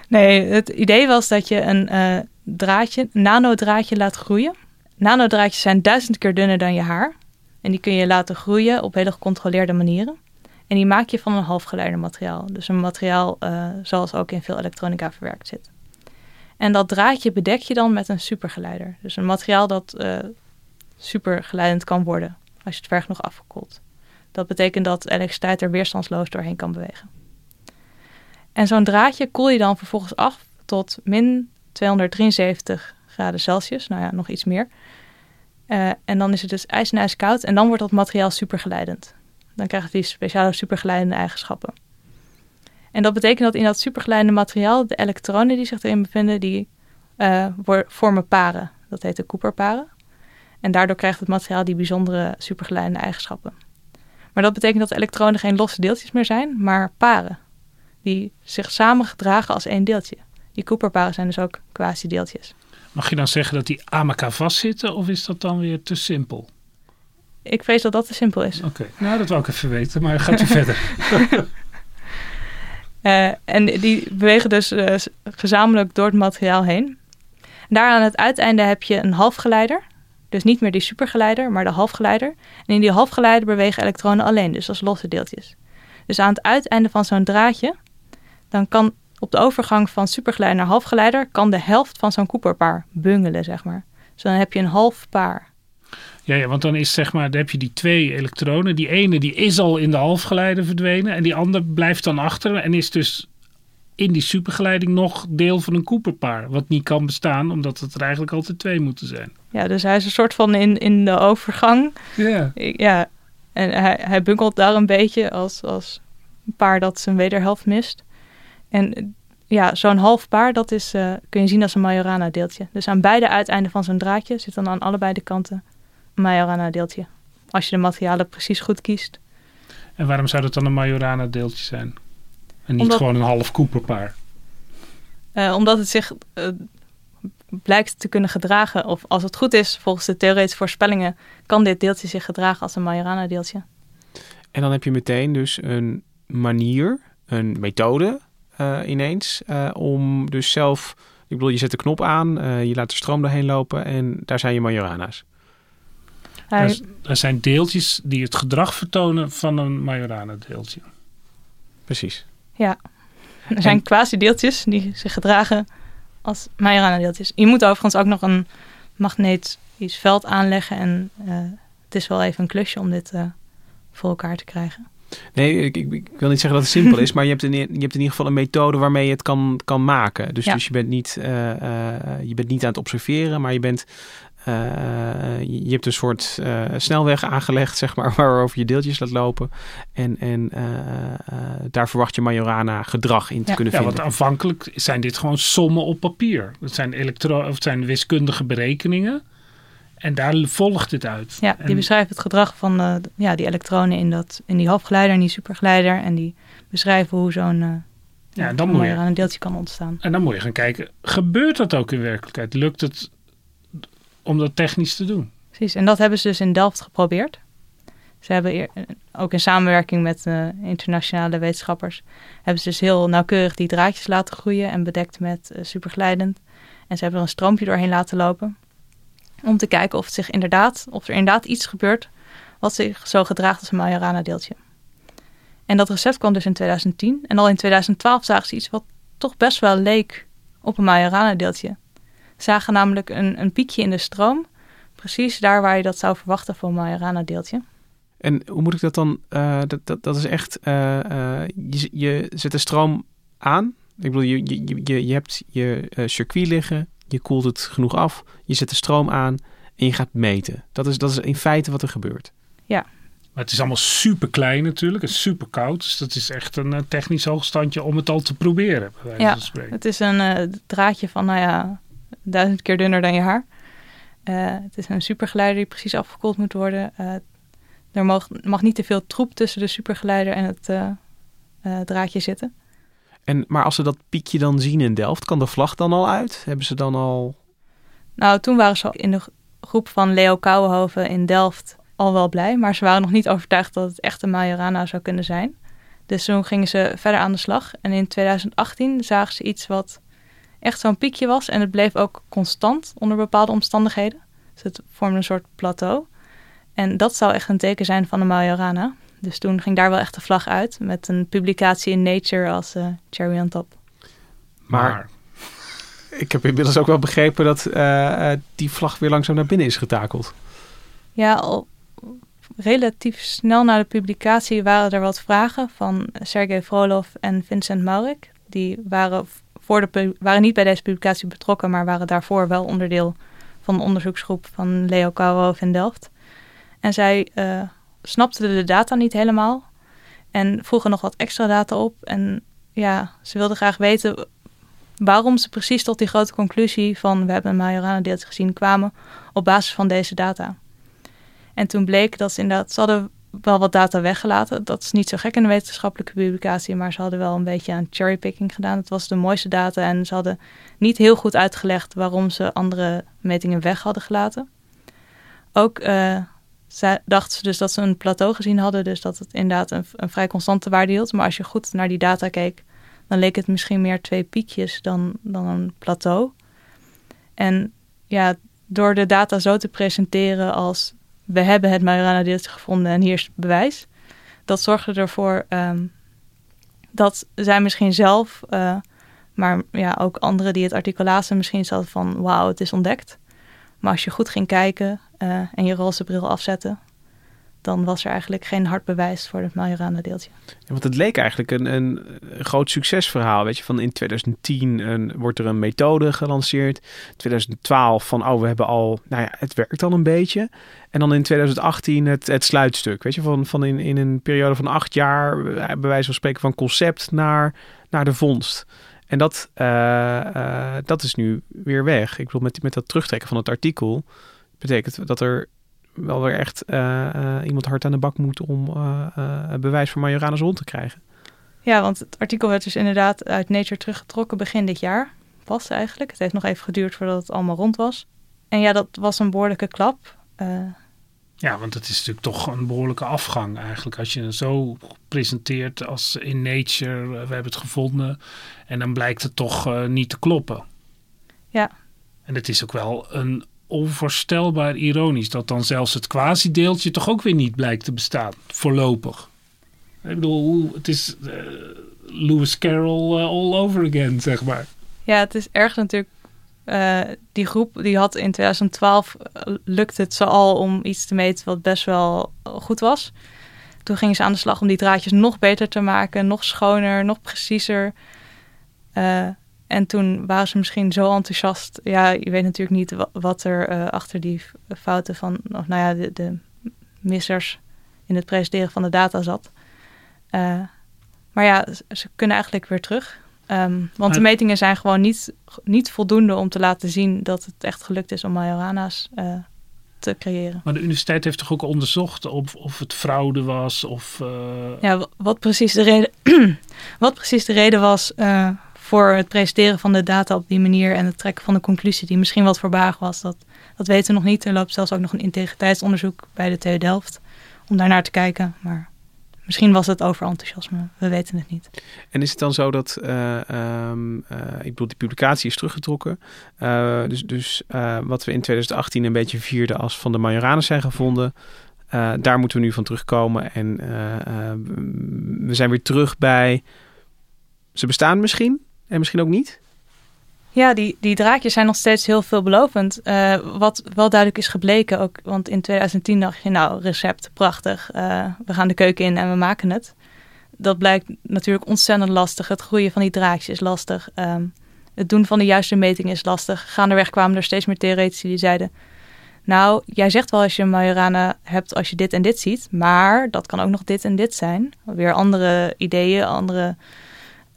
Nee, het idee was dat je een uh, draadje, nanodraadje laat groeien. Nanodraadjes zijn duizend keer dunner dan je haar. En die kun je laten groeien op hele gecontroleerde manieren. En die maak je van een halfgeleidermateriaal. Dus een materiaal uh, zoals ook in veel elektronica verwerkt zit. En dat draadje bedek je dan met een supergeleider. Dus een materiaal dat uh, supergeleidend kan worden als je het ver genoeg afgekoeld. Dat betekent dat elektriciteit er weerstandsloos doorheen kan bewegen. En zo'n draadje koel je dan vervolgens af tot min 273 graden Celsius. Nou ja, nog iets meer. Uh, en dan is het dus ijs en ijskoud. En dan wordt dat materiaal supergeleidend. Dan krijgt het die speciale supergeleidende eigenschappen. En dat betekent dat in dat supergeleidende materiaal de elektronen die zich erin bevinden, die uh, vormen paren. Dat heet de Cooper-paren. En daardoor krijgt het materiaal die bijzondere supergeleidende eigenschappen. Maar dat betekent dat elektronen geen losse deeltjes meer zijn, maar paren. Die zich samen gedragen als één deeltje. Die Cooper-paren zijn dus ook quasi-deeltjes. Mag je dan zeggen dat die aan elkaar vastzitten of is dat dan weer te simpel? Ik vrees dat dat te simpel is. Oké, okay. nou dat wou ik even weten, maar gaat u verder. Uh, en die bewegen dus uh, gezamenlijk door het materiaal heen. Daar aan het uiteinde heb je een halfgeleider. Dus niet meer die supergeleider, maar de halfgeleider. En in die halfgeleider bewegen elektronen alleen, dus als losse deeltjes. Dus aan het uiteinde van zo'n draadje, dan kan op de overgang van supergeleider naar halfgeleider, kan de helft van zo'n Cooperpaar bungelen, zeg maar. Dus dan heb je een half paar. Ja, ja, want dan is zeg maar, dan heb je die twee elektronen. Die ene die is al in de halfgeleider verdwenen en die andere blijft dan achter en is dus in die supergeleiding nog deel van een Cooperpaar. Wat niet kan bestaan, omdat het er eigenlijk altijd twee moeten zijn. Ja, dus hij is een soort van in, in de overgang. Ja. Ja, en hij, hij bunkelt daar een beetje als, als een paar dat zijn wederhelft mist. En ja, zo'n half paar, dat is, uh, kun je zien als een Majorana deeltje. Dus aan beide uiteinden van zo'n draadje zit dan aan allebei de kanten een Majorana deeltje. Als je de materialen precies goed kiest. En waarom zou dat dan een Majorana deeltje zijn? En niet omdat, gewoon een half Cooperpaar? Uh, omdat het zich uh, blijkt te kunnen gedragen. Of als het goed is, volgens de theoretische voorspellingen, kan dit deeltje zich gedragen als een Majorana deeltje. En dan heb je meteen dus een manier, een methode uh, ineens, om dus zelf... Ik bedoel, je zet de knop aan, je laat de stroom doorheen lopen en daar zijn je Majorana's. Er, er, zijn deeltjes die het gedrag vertonen van een Majorana-deeltje. Precies. Ja, er zijn quasi-deeltjes die zich gedragen als Majorana-deeltjes. Je moet overigens ook nog een magnetisch veld aanleggen. En uh, het is wel even een klusje om dit uh, voor elkaar te krijgen. Nee, ik, ik, ik wil niet zeggen dat het simpel is, maar je hebt, in, je hebt in ieder geval een methode waarmee je het kan, kan maken. Dus, Ja. dus je, bent niet, eh, eh, je bent niet aan het observeren, maar je bent. Eh, je hebt een soort eh, snelweg aangelegd, zeg maar, waarover je deeltjes laat lopen. En, en eh, eh, daar verwacht je Majorana gedrag in te Ja. kunnen Ja, vinden. want aanvankelijk zijn dit gewoon sommen op papier. Het zijn, elektro of het zijn wiskundige berekeningen. En daar volgt het uit. Ja, die En- beschrijven het gedrag van eh, ja, die elektronen in, dat, in die halfgeleider en die supergeleider. En die beschrijven hoe zo'n Ja, ja, dan moet je- aan een deeltje kan ontstaan. En dan moet je gaan kijken, gebeurt dat ook in werkelijkheid? Lukt het om dat technisch te doen? Precies, en dat hebben ze dus in Delft geprobeerd. Ze hebben ook in samenwerking met eh, internationale wetenschappers... hebben ze dus heel nauwkeurig die draadjes laten groeien... en bedekt met eh, superglijdend. En ze hebben er een stroompje doorheen laten lopen... om te kijken of, het zich inderdaad, of er inderdaad iets gebeurt... wat zich zo gedraagt als een Majorana-deeltje. En dat recept kwam dus in 2010. En al in 2012 zagen ze iets wat toch best wel leek op een Majorana-deeltje. Ze zagen namelijk een, een piekje in de stroom... Precies daar waar je dat zou verwachten voor een Majorana-deeltje. En hoe moet ik dat dan? eh, dat, dat, dat is echt. eh, eh, je, je zet de stroom aan. Ik bedoel, je, je, je, je hebt je circuit liggen. Je koelt het genoeg af. Je zet de stroom aan. En je gaat meten. Dat is, dat is in feite wat er gebeurt. Maar het is allemaal super klein natuurlijk en super koud. Dus dat is echt een technisch hoogstandje om het al te proberen. Bij wijze Ja, van spreken. Het is een eh, draadje van, nou ja, duizend keer dunner dan je haar. Eh, het is een supergeleider die precies afgekoeld moet worden. Eh, er mag, mag niet te veel troep tussen de supergeleider en het eh, draadje zitten. En, maar als ze dat piekje dan zien in Delft, kan de vlag dan al uit? Hebben ze dan al. Nou, toen waren ze in de gro- groep van Leo Kouwenhoven in Delft al wel blij. Maar ze waren nog niet overtuigd dat het echt een Majorana zou kunnen zijn. Dus toen gingen ze verder aan de slag. En in 2018 zagen ze iets wat echt zo'n piekje was. En het bleef ook constant onder bepaalde omstandigheden. Dus het vormde een soort plateau. En dat zou echt een teken zijn van een Majorana. Dus toen ging daar wel echt de vlag uit. Met een publicatie in Nature als eh, cherry on top. Maar, ik heb inmiddels ook wel begrepen dat eh, eh, die vlag weer langzaam naar binnen is getakeld. Ja, al relatief snel na de publicatie waren er wat vragen van Sergej Frolov en Vincent Maurik. Die waren, waren niet bij deze publicatie betrokken, maar waren daarvoor wel onderdeel van de onderzoeksgroep van Leo Karov in Delft. En zij eh, snapten de data niet helemaal en vroegen nog wat extra data op. En ja, ze wilden graag weten waarom ze precies tot die grote conclusie van we hebben een Majorana-deeltje gezien kwamen op basis van deze data. En toen bleek dat ze inderdaad, ze hadden wel wat data weggelaten. Dat is niet zo gek in een wetenschappelijke publicatie, maar ze hadden wel een beetje aan cherrypicking gedaan. Het was de mooiste data en ze hadden niet heel goed uitgelegd waarom ze andere metingen weg hadden gelaten. Ook eh, dachten ze dus dat ze een plateau gezien hadden, dus dat het inderdaad een, een vrij constante waarde hield. Maar als je goed naar die data keek, dan leek het misschien meer twee piekjes dan, dan een plateau. En ja, door de data zo te presenteren als we hebben het Majorana-deeltje gevonden en hier is het bewijs. Dat zorgde ervoor ehm, dat zij misschien zelf, eh, maar ja, ook anderen die het artikel misschien zaten van wauw, het is ontdekt. Maar als je goed ging kijken eh, en je roze bril afzette, dan was er eigenlijk geen hard bewijs voor het Majorana-deeltje. Ja, want het leek eigenlijk een, een, groot succesverhaal. Weet je, van in 2010 een, wordt er een methode gelanceerd. 2012 van, oh, we hebben al, nou ja, het werkt al een beetje. En dan in 2018 het, het sluitstuk. Weet je, van, van in, in een periode van acht jaar, eh, bij wijze van spreken, van concept naar, naar de vondst. En dat, eh, eh, dat is nu weer weg. Ik bedoel, met, met dat terugtrekken van het artikel betekent dat er wel weer echt eh, eh, iemand hard aan de bak moet om eh, eh, bewijs voor Majoranus rond te krijgen. Ja, want het artikel werd dus inderdaad uit Nature teruggetrokken begin dit jaar. Pas eigenlijk. Het heeft nog even geduurd voordat het allemaal rond was. En ja, dat was een behoorlijke klap. Eh, Ja, want het is natuurlijk toch een behoorlijke afgang eigenlijk. Als je het zo presenteert als in Nature, we hebben het gevonden. En dan blijkt het toch niet te kloppen. Ja. En het is ook wel een onvoorstelbaar ironisch dat dan zelfs het quasi-deeltje toch ook weer niet blijkt te bestaan. Voorlopig. Ik bedoel, het is eh, Lewis Carroll eh, all over again, zeg maar. ja, het is erg natuurlijk. eh, die groep die had in 2012 eh, lukte het ze al om iets te meten wat best wel goed was. Toen gingen ze aan de slag om die draadjes nog beter te maken, nog schoner, nog preciezer. En toen waren ze misschien zo enthousiast. Ja, je weet natuurlijk niet wat er uh, achter die fouten van, of nou ja, de, de, missers in het presenteren van de data zat. Uh, maar ja, ze kunnen eigenlijk weer terug. Um, want de metingen zijn gewoon niet, niet voldoende om te laten zien dat het echt gelukt is om Majorana's uh, te creëren. Maar de universiteit heeft toch ook onderzocht of, of het fraude was? Of, uh... Ja, wat precies de reden, wat precies de reden was voor het presenteren van de data op die manier en het trekken van de conclusie die misschien wat voorbaag was, dat, dat weten we nog niet. Er loopt zelfs ook nog een integriteitsonderzoek bij de TU Delft om daarnaar te kijken. Maar Misschien was het overenthousiasme, we weten het niet. En is het dan zo dat, uh, um, uh, ik bedoel, die publicatie is teruggetrokken. Uh, dus dus wat we in 2018 een beetje vierden als van de Majoranen zijn gevonden, daar moeten we nu van terugkomen. En we zijn weer terug bij, ze bestaan misschien en misschien ook niet. Ja, die, die draadjes zijn nog steeds heel veelbelovend. Uh, wat wel duidelijk is gebleken, ook, want in 2010 dacht je, nou, recept, prachtig. Uh, we gaan de keuken in en we maken het. Dat blijkt natuurlijk ontzettend lastig. Het groeien van die draadjes is lastig. Um, het doen van de juiste metingen is lastig. Gaandeweg kwamen er steeds meer theoretici die zeiden... Nou, jij zegt wel als je Majorana hebt als je dit en dit ziet... maar dat kan ook nog dit en dit zijn. Weer andere ideeën, andere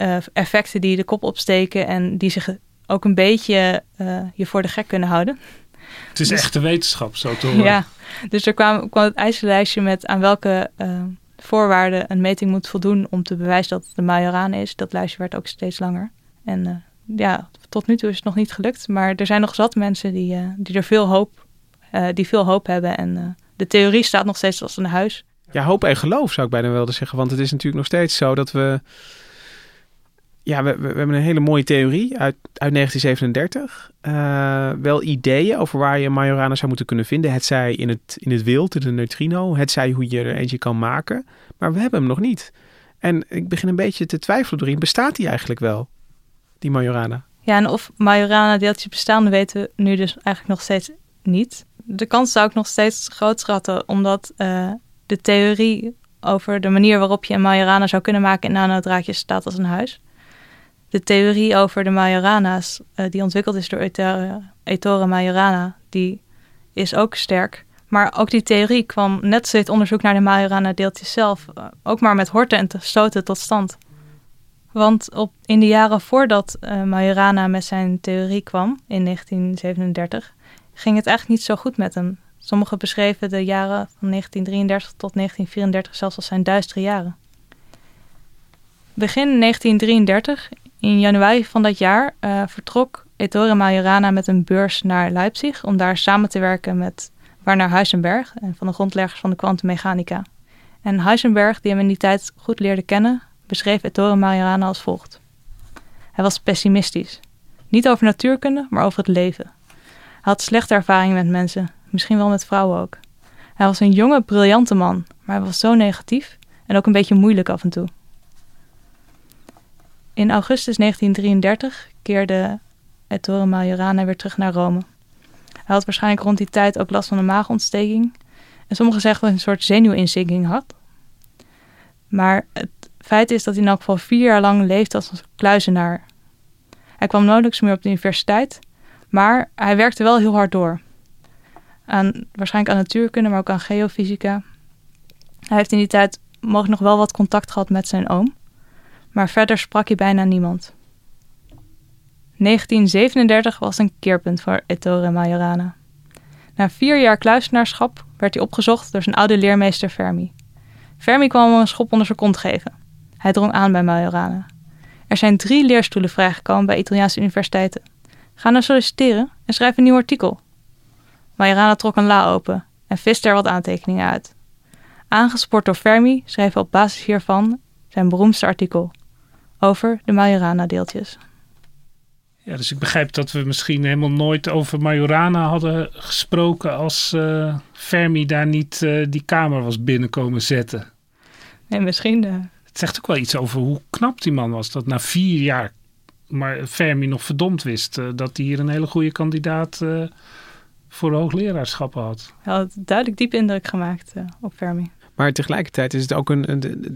uh, effecten die de kop opsteken... en die zich ook een beetje uh, je voor de gek kunnen houden. Het is dus, echte wetenschap, zo te horen. Ja, dus er kwam, kwam het eisenlijstje met aan welke uh, voorwaarden een meting moet voldoen om te bewijzen dat het de Majoraan is. Dat lijstje werd ook steeds langer. En uh, ja, tot nu toe is het nog niet gelukt. Maar er zijn nog zat mensen die, die er veel hoop, die veel hoop hebben. En de theorie staat nog steeds als een huis. Ja, hoop en geloof zou ik bijna willen zeggen. Want het is natuurlijk nog steeds zo dat we ja, we, hebben een hele mooie theorie uit, uit 1937. Uh, eh, wel ideeën over waar je Majorana zou moeten kunnen vinden. Het zij in het, in het wild, in de neutrino. Het zij hoe je er eentje kan maken. Maar we hebben hem nog niet. En ik begin een beetje te twijfelen erin. Bestaat die eigenlijk wel, die Majorana? Ja, en of Majorana-deeltjes bestaan, weten we nu dus eigenlijk nog steeds niet. De kans zou ik nog steeds groot schatten, omdat uh, de theorie over de manier waarop je een Majorana zou kunnen maken in nanodraadjes staat als een huis de theorie over de Majorana's, uh, die ontwikkeld is door Ettore, Ettore Majorana, die is ook sterk. Maar ook die theorie kwam net zoals het onderzoek naar de Majorana-deeltjes zelf, uh, ook maar met horten en stoten tot stand. Want op, in de jaren voordat uh, Majorana met zijn theorie kwam, in 1937, ging het eigenlijk niet zo goed met hem. Sommigen beschreven de jaren van 1933 tot 1934 zelfs als zijn duistere jaren. Begin 1933 in januari van dat jaar uh, vertrok Ettore Majorana met een beurs naar Leipzig om daar samen te werken met Werner Heisenberg, en van de grondleggers van de kwantummechanica. En Heisenberg, die hem in die tijd goed leerde kennen, beschreef Ettore Majorana als volgt. Hij was pessimistisch. Niet over natuurkunde, maar over het leven. Hij had slechte ervaringen met mensen, misschien wel met vrouwen ook. Hij was een jonge, briljante man, maar hij was zo negatief en ook een beetje moeilijk af en toe. In augustus 1933 keerde Ettore Majorana weer terug naar Rome. Hij had waarschijnlijk rond die tijd ook last van een maagontsteking. En sommigen zeggen dat hij een soort zenuwinzinking had. Maar het feit is dat hij in elk geval vier jaar lang leefde als een kluizenaar. Hij kwam nauwelijks meer op de universiteit, maar hij werkte wel heel hard door. Aan, waarschijnlijk aan natuurkunde, maar ook aan geofysica. Hij heeft in die tijd mogelijk nog wel wat contact gehad met zijn oom maar verder sprak hij bijna niemand. 1937 was een keerpunt voor Ettore Majorana. Na vier jaar kluisenaarschap werd hij opgezocht door zijn oude leermeester Fermi. Fermi kwam hem een schop onder zijn kont geven. Hij drong aan bij Majorana. Er zijn drie leerstoelen vrijgekomen bij Italiaanse universiteiten. Ga nou solliciteren en schrijf een nieuw artikel. Majorana trok een la open en viste er wat aantekeningen uit. Aangespoord door Fermi schreef hij op basis hiervan zijn beroemdste artikel, over de Majorana-deeltjes. Ja, dus ik begrijp dat we misschien helemaal nooit over Majorana hadden gesproken als uh, Fermi daar niet uh, die kamer was binnenkomen zetten. Nee, misschien. Uh... Het zegt ook wel iets over hoe knap die man was. Dat na vier jaar maar Fermi nog verdomd wist dat hij hier een hele goede kandidaat voor hoogleraarschap had. Hij had duidelijk diep indruk gemaakt op Fermi. Maar tegelijkertijd is het ook een,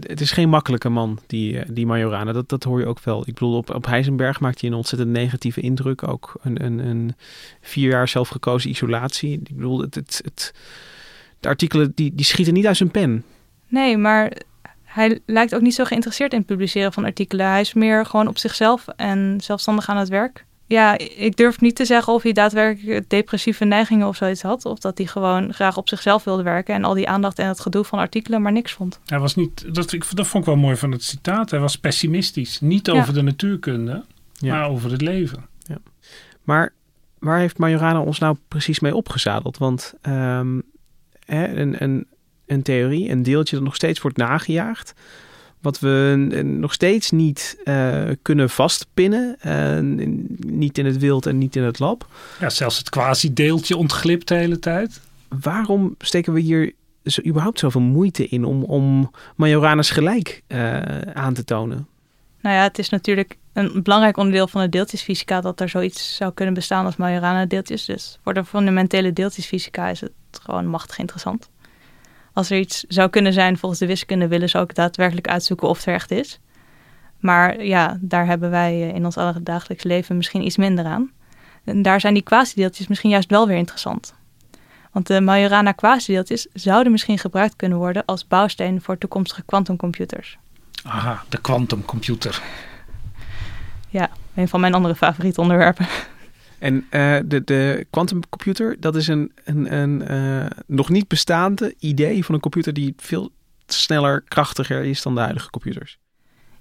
het is geen makkelijke man, die, die Majorana. Dat, dat hoor je ook wel. Ik bedoel, op, op Heisenberg maakt hij een ontzettend negatieve indruk. Ook een, een, een vier jaar zelfgekozen isolatie. Ik bedoel, het, het, het, de artikelen die, die schieten niet uit zijn pen. Nee, maar hij lijkt ook niet zo geïnteresseerd in het publiceren van artikelen. Hij is meer gewoon op zichzelf en zelfstandig aan het werk. Ja, ik durf niet te zeggen of hij daadwerkelijk depressieve neigingen of zoiets had. Of dat hij gewoon graag op zichzelf wilde werken en al die aandacht en het gedoe van artikelen maar niks vond. Hij was niet, dat, ik, dat vond ik wel mooi van het citaat. Hij was pessimistisch. Niet over de natuurkunde, maar over het leven. Ja. Maar waar heeft Majorana ons nou precies mee opgezadeld? Want um, hè, een, een, een theorie, een deeltje dat nog steeds wordt nagejaagd. Wat we nog steeds niet uh, kunnen vastpinnen. Uh, niet in het wild en niet in het lab. Ja, zelfs het quasi-deeltje ontglipt de hele tijd. Waarom steken we hier zo, überhaupt zoveel moeite in om, om Majoranus gelijk uh, aan te tonen? Nou ja, het is natuurlijk een belangrijk onderdeel van de deeltjesfysica dat er zoiets zou kunnen bestaan als Majorana-deeltjes. Dus voor de fundamentele deeltjesfysica is het gewoon machtig interessant als er iets zou kunnen zijn volgens de wiskunde, willen ze ook daadwerkelijk uitzoeken of het er echt is. Maar ja, daar hebben wij eh, in ons dagelijks leven misschien iets minder aan. En daar zijn die quasi-deeltjes misschien juist wel weer interessant. Want de Majorana quasi-deeltjes zouden misschien gebruikt kunnen worden als bouwsteen voor toekomstige quantumcomputers. Aha, de quantumcomputer. Ja, een van mijn andere favoriete onderwerpen. En uh, de, de quantumcomputer, dat is een, een, een uh, nog niet bestaande idee van een computer die veel sneller, krachtiger is dan de huidige computers.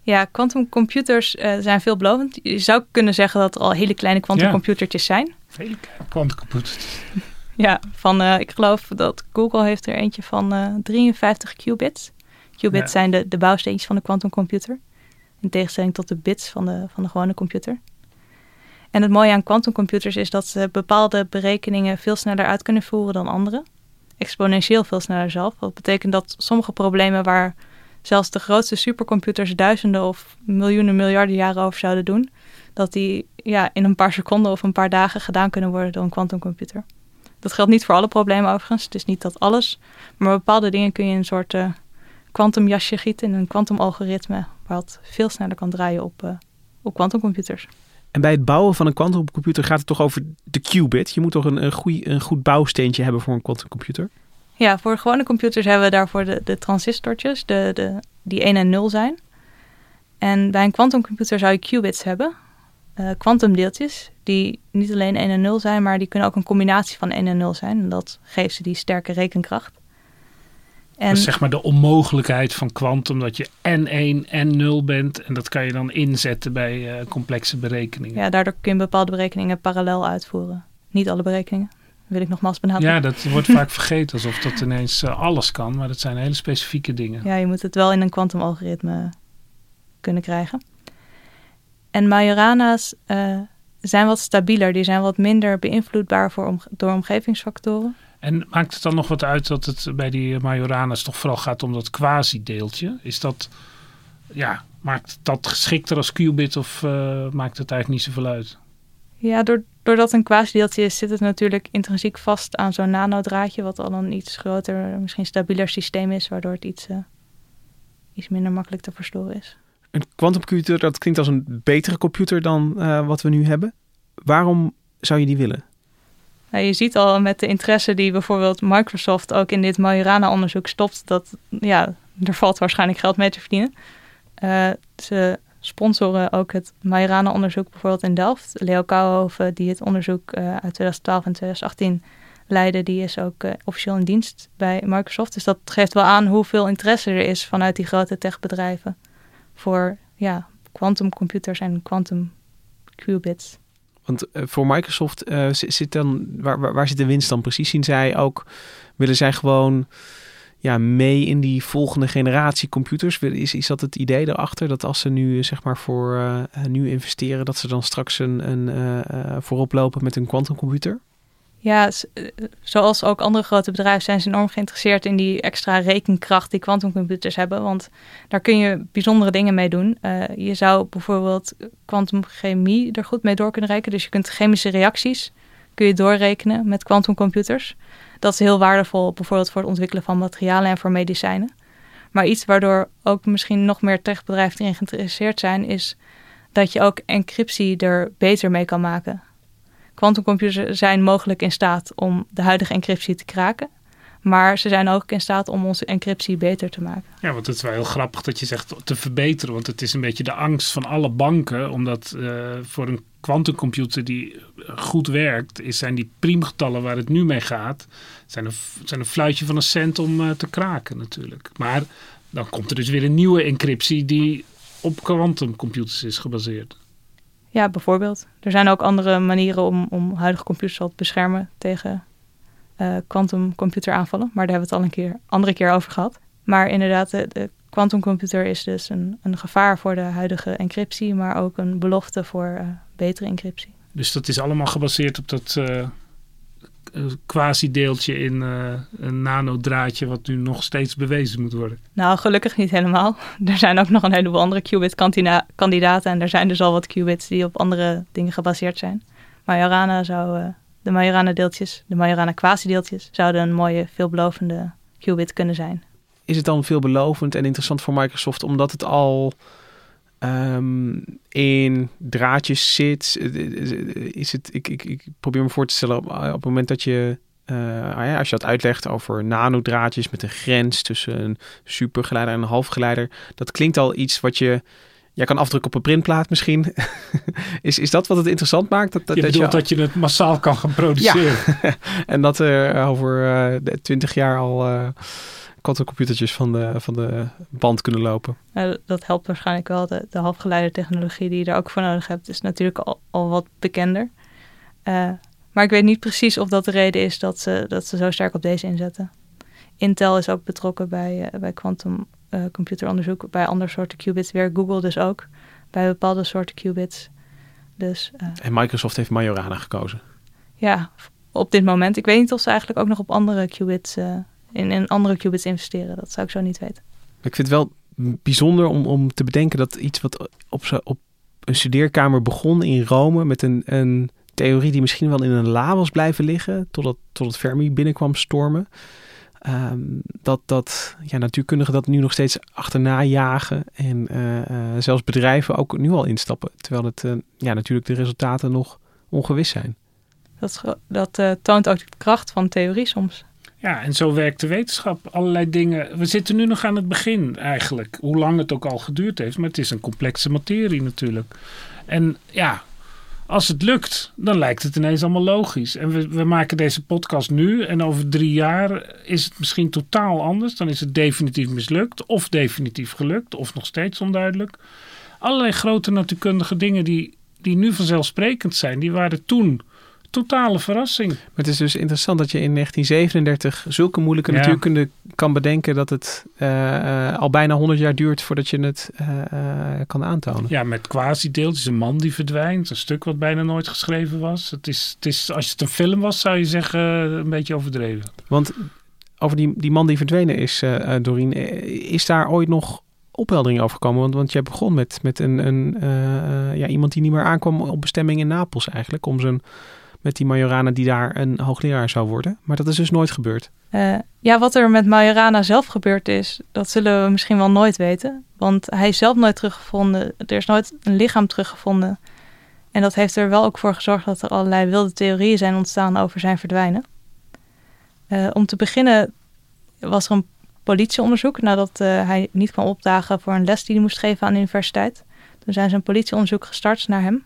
Ja, quantumcomputers uh, zijn veelbelovend. Je zou kunnen zeggen dat er al hele kleine quantumcomputertjes ja. zijn. Hele kleine quantumcomputers. ja, van, ik geloof dat Google heeft er eentje van 53 qubits. Qubits ja. zijn de, de bouwsteentjes van de quantumcomputer. In tegenstelling tot de bits van de, van de gewone computer. En het mooie aan quantumcomputers is dat ze bepaalde berekeningen veel sneller uit kunnen voeren dan andere. Exponentieel veel sneller zelf. Dat betekent dat sommige problemen waar zelfs de grootste supercomputers duizenden of miljoenen miljarden jaren over zouden doen, dat die ja, in een paar seconden of een paar dagen gedaan kunnen worden door een quantumcomputer. Dat geldt niet voor alle problemen overigens. Het is niet dat alles. Maar bepaalde dingen kun je een soort kwantumjasje uh, gieten in een kwantumalgoritme, wat veel sneller kan draaien op, uh, op quantumcomputers. En bij het bouwen van een quantumcomputer gaat het toch over de qubit. Je moet toch een, een, een goed bouwsteentje hebben voor een quantumcomputer? Ja, voor gewone computers hebben we daarvoor de, de transistortjes, de, de, die 1 en 0 zijn. En bij een quantumcomputer zou je qubits hebben, kwantumdeeltjes, uh, die niet alleen 1 en 0 zijn, maar die kunnen ook een combinatie van 1 en 0 zijn. En dat geeft ze die sterke rekenkracht. En dus zeg maar de onmogelijkheid van kwantum dat je en 1 en 0 bent. En dat kan je dan inzetten bij uh, complexe berekeningen. Ja, daardoor kun je bepaalde berekeningen parallel uitvoeren. Niet alle berekeningen, wil ik nogmaals benadrukken. Ja, dat wordt vaak vergeten alsof dat ineens uh, alles kan. Maar dat zijn hele specifieke dingen. Ja, je moet het wel in een kwantumalgoritme kunnen krijgen. En Majorana's uh, zijn wat stabieler. Die zijn wat minder beïnvloedbaar voor om, door omgevingsfactoren. En maakt het dan nog wat uit dat het bij die Majoranas toch vooral gaat om dat quasi-deeltje? Is dat, ja, maakt dat geschikter als qubit of uh, maakt het eigenlijk niet zoveel uit? Ja, doordat een quasi-deeltje is, zit het natuurlijk intrinsiek vast aan zo'n nanodraadje, wat al een iets groter, misschien stabieler systeem is, waardoor het iets, uh, iets minder makkelijk te verstoren is. Een quantumcomputer, dat klinkt als een betere computer dan uh, wat we nu hebben. Waarom zou je die willen? Nou, je ziet al met de interesse die bijvoorbeeld Microsoft ook in dit Majorana-onderzoek stopt, dat ja, er valt waarschijnlijk geld mee te verdienen. Uh, ze sponsoren ook het Majorana-onderzoek bijvoorbeeld in Delft. Leo Kouwhoven, die het onderzoek uh, uit 2012 en 2018 leidde, die is ook uh, officieel in dienst bij Microsoft. Dus dat geeft wel aan hoeveel interesse er is vanuit die grote techbedrijven voor ja, quantumcomputers en quantum qubits. Want uh, voor Microsoft uh, zit dan, waar, waar, waar, zit de winst dan precies? Zien zij ook, willen zij gewoon ja, mee in die volgende generatie computers? Is, is dat het idee erachter? Dat als ze nu zeg maar voor uh, nu investeren, dat ze dan straks een, een voorop lopen met een quantumcomputer? Ja, zoals ook andere grote bedrijven zijn ze enorm geïnteresseerd in die extra rekenkracht die quantumcomputers hebben. Want daar kun je bijzondere dingen mee doen. Uh, je zou bijvoorbeeld kwantumchemie er goed mee door kunnen rekenen. Dus je kunt chemische reacties kun je doorrekenen met quantumcomputers. Dat is heel waardevol, bijvoorbeeld voor het ontwikkelen van materialen en voor medicijnen. Maar iets waardoor ook misschien nog meer techbedrijven erin geïnteresseerd zijn, is dat je ook encryptie er beter mee kan maken. Quantumcomputers zijn mogelijk in staat om de huidige encryptie te kraken. Maar ze zijn ook in staat om onze encryptie beter te maken. Ja, want het is wel heel grappig dat je zegt te verbeteren. Want het is een beetje de angst van alle banken. Omdat uh, voor een quantumcomputer die goed werkt, is, zijn die priemgetallen waar het nu mee gaat, zijn een, zijn een fluitje van een cent om uh, te kraken natuurlijk. Maar dan komt er dus weer een nieuwe encryptie die op quantumcomputers is gebaseerd. Ja, bijvoorbeeld. Er zijn ook andere manieren om, om huidige computers al te beschermen tegen quantumcomputeraanvallen. Uh, maar daar hebben we het al een keer, andere keer over gehad. Maar inderdaad, de quantumcomputer is dus een, een gevaar voor de huidige encryptie, maar ook een belofte voor uh, betere encryptie. Dus dat is allemaal gebaseerd op dat uh, quasi-deeltje in uh, een nanodraadje, wat nu nog steeds bewezen moet worden? Nou, gelukkig niet helemaal. Er zijn ook nog een heleboel andere qubit-kandidaten en er zijn dus al wat qubits die op andere dingen gebaseerd zijn. Majorana zou de Majorana-deeltjes, de Majorana-quasi-deeltjes, zouden een mooie, veelbelovende qubit kunnen zijn. Is het dan veelbelovend en interessant voor Microsoft omdat het al um, in draadjes zit? Is het, ik, ik, ik probeer me voor te stellen op, op het moment dat je uh, als je dat uitlegt over nanodraadjes met een grens tussen een supergeleider en een halfgeleider, dat klinkt al iets wat je Jij kan afdrukken op een printplaat misschien. is, is dat wat het interessant maakt? Dat, dat, je bedoelt dat je, het massaal kan gaan produceren. Ja. en dat er over uh, 20 jaar al uh, computertjes van de, van de band kunnen lopen. Ja, dat helpt waarschijnlijk wel. De, de halfgeleiderdetechnologie die je daar ook voor nodig hebt... is natuurlijk al, al wat bekender. Uh, maar ik weet niet precies of dat de reden is dat ze, dat ze zo sterk op deze inzetten. Intel is ook betrokken bij, uh, bij quantum uh, computeronderzoek bij andere soorten qubits weer. Google dus ook bij bepaalde soorten qubits. Dus, en Microsoft heeft Majorana gekozen? Ja, op dit moment. Ik weet niet of ze eigenlijk ook nog op andere qubits, in, in andere qubits investeren. Dat zou ik zo niet weten. Ik vind het wel bijzonder om, om te bedenken dat iets wat op, op een studeerkamer begon in Rome met een, een theorie die misschien wel in een la was blijven liggen totdat, totdat Fermi binnenkwam stormen. Um, dat, dat ja, natuurkundigen dat nu nog steeds achterna jagen. En uh, uh, zelfs bedrijven ook nu al instappen. Terwijl het uh, ja, natuurlijk de resultaten nog ongewis zijn. Dat, dat toont ook de kracht van theorie soms. Ja, en zo werkt de wetenschap. Allerlei dingen. We zitten nu nog aan het begin eigenlijk. Hoe lang het ook al geduurd heeft. Maar het is een complexe materie natuurlijk. En ja, als het lukt, dan lijkt het ineens allemaal logisch. En we, we, maken deze podcast nu en over drie jaar is het misschien totaal anders. Dan is het definitief mislukt of definitief gelukt of nog steeds onduidelijk. Allerlei grote natuurkundige dingen die, die nu vanzelfsprekend zijn, die waren toen totale verrassing. Maar het is dus interessant dat je in 1937 zulke moeilijke ja. natuurkunde kan bedenken dat het uh, uh, al bijna 100 jaar duurt voordat je het uh, kan aantonen. Ja, met quasi-deeltjes, een man die verdwijnt, een stuk wat bijna nooit geschreven was. Het is, het is, als het een film was, zou je zeggen, een beetje overdreven. Want over die, die man die verdwenen is, Doreen, is daar ooit nog opheldering over gekomen? Want, want jij begon met, met een, een ja, iemand die niet meer aankwam op bestemming in Napels eigenlijk, om zijn met die Majorana die daar een hoogleraar zou worden. Maar dat is dus nooit gebeurd. Uh, ja, wat er met Majorana zelf gebeurd is, dat zullen we misschien wel nooit weten. Want hij is zelf nooit teruggevonden. Er is nooit een lichaam teruggevonden. En dat heeft er wel ook voor gezorgd dat er allerlei wilde theorieën zijn ontstaan over zijn verdwijnen. Uh, om te beginnen was er een politieonderzoek nadat uh, hij niet kwam opdagen voor een les die hij moest geven aan de universiteit. Toen zijn ze een politieonderzoek gestart naar hem.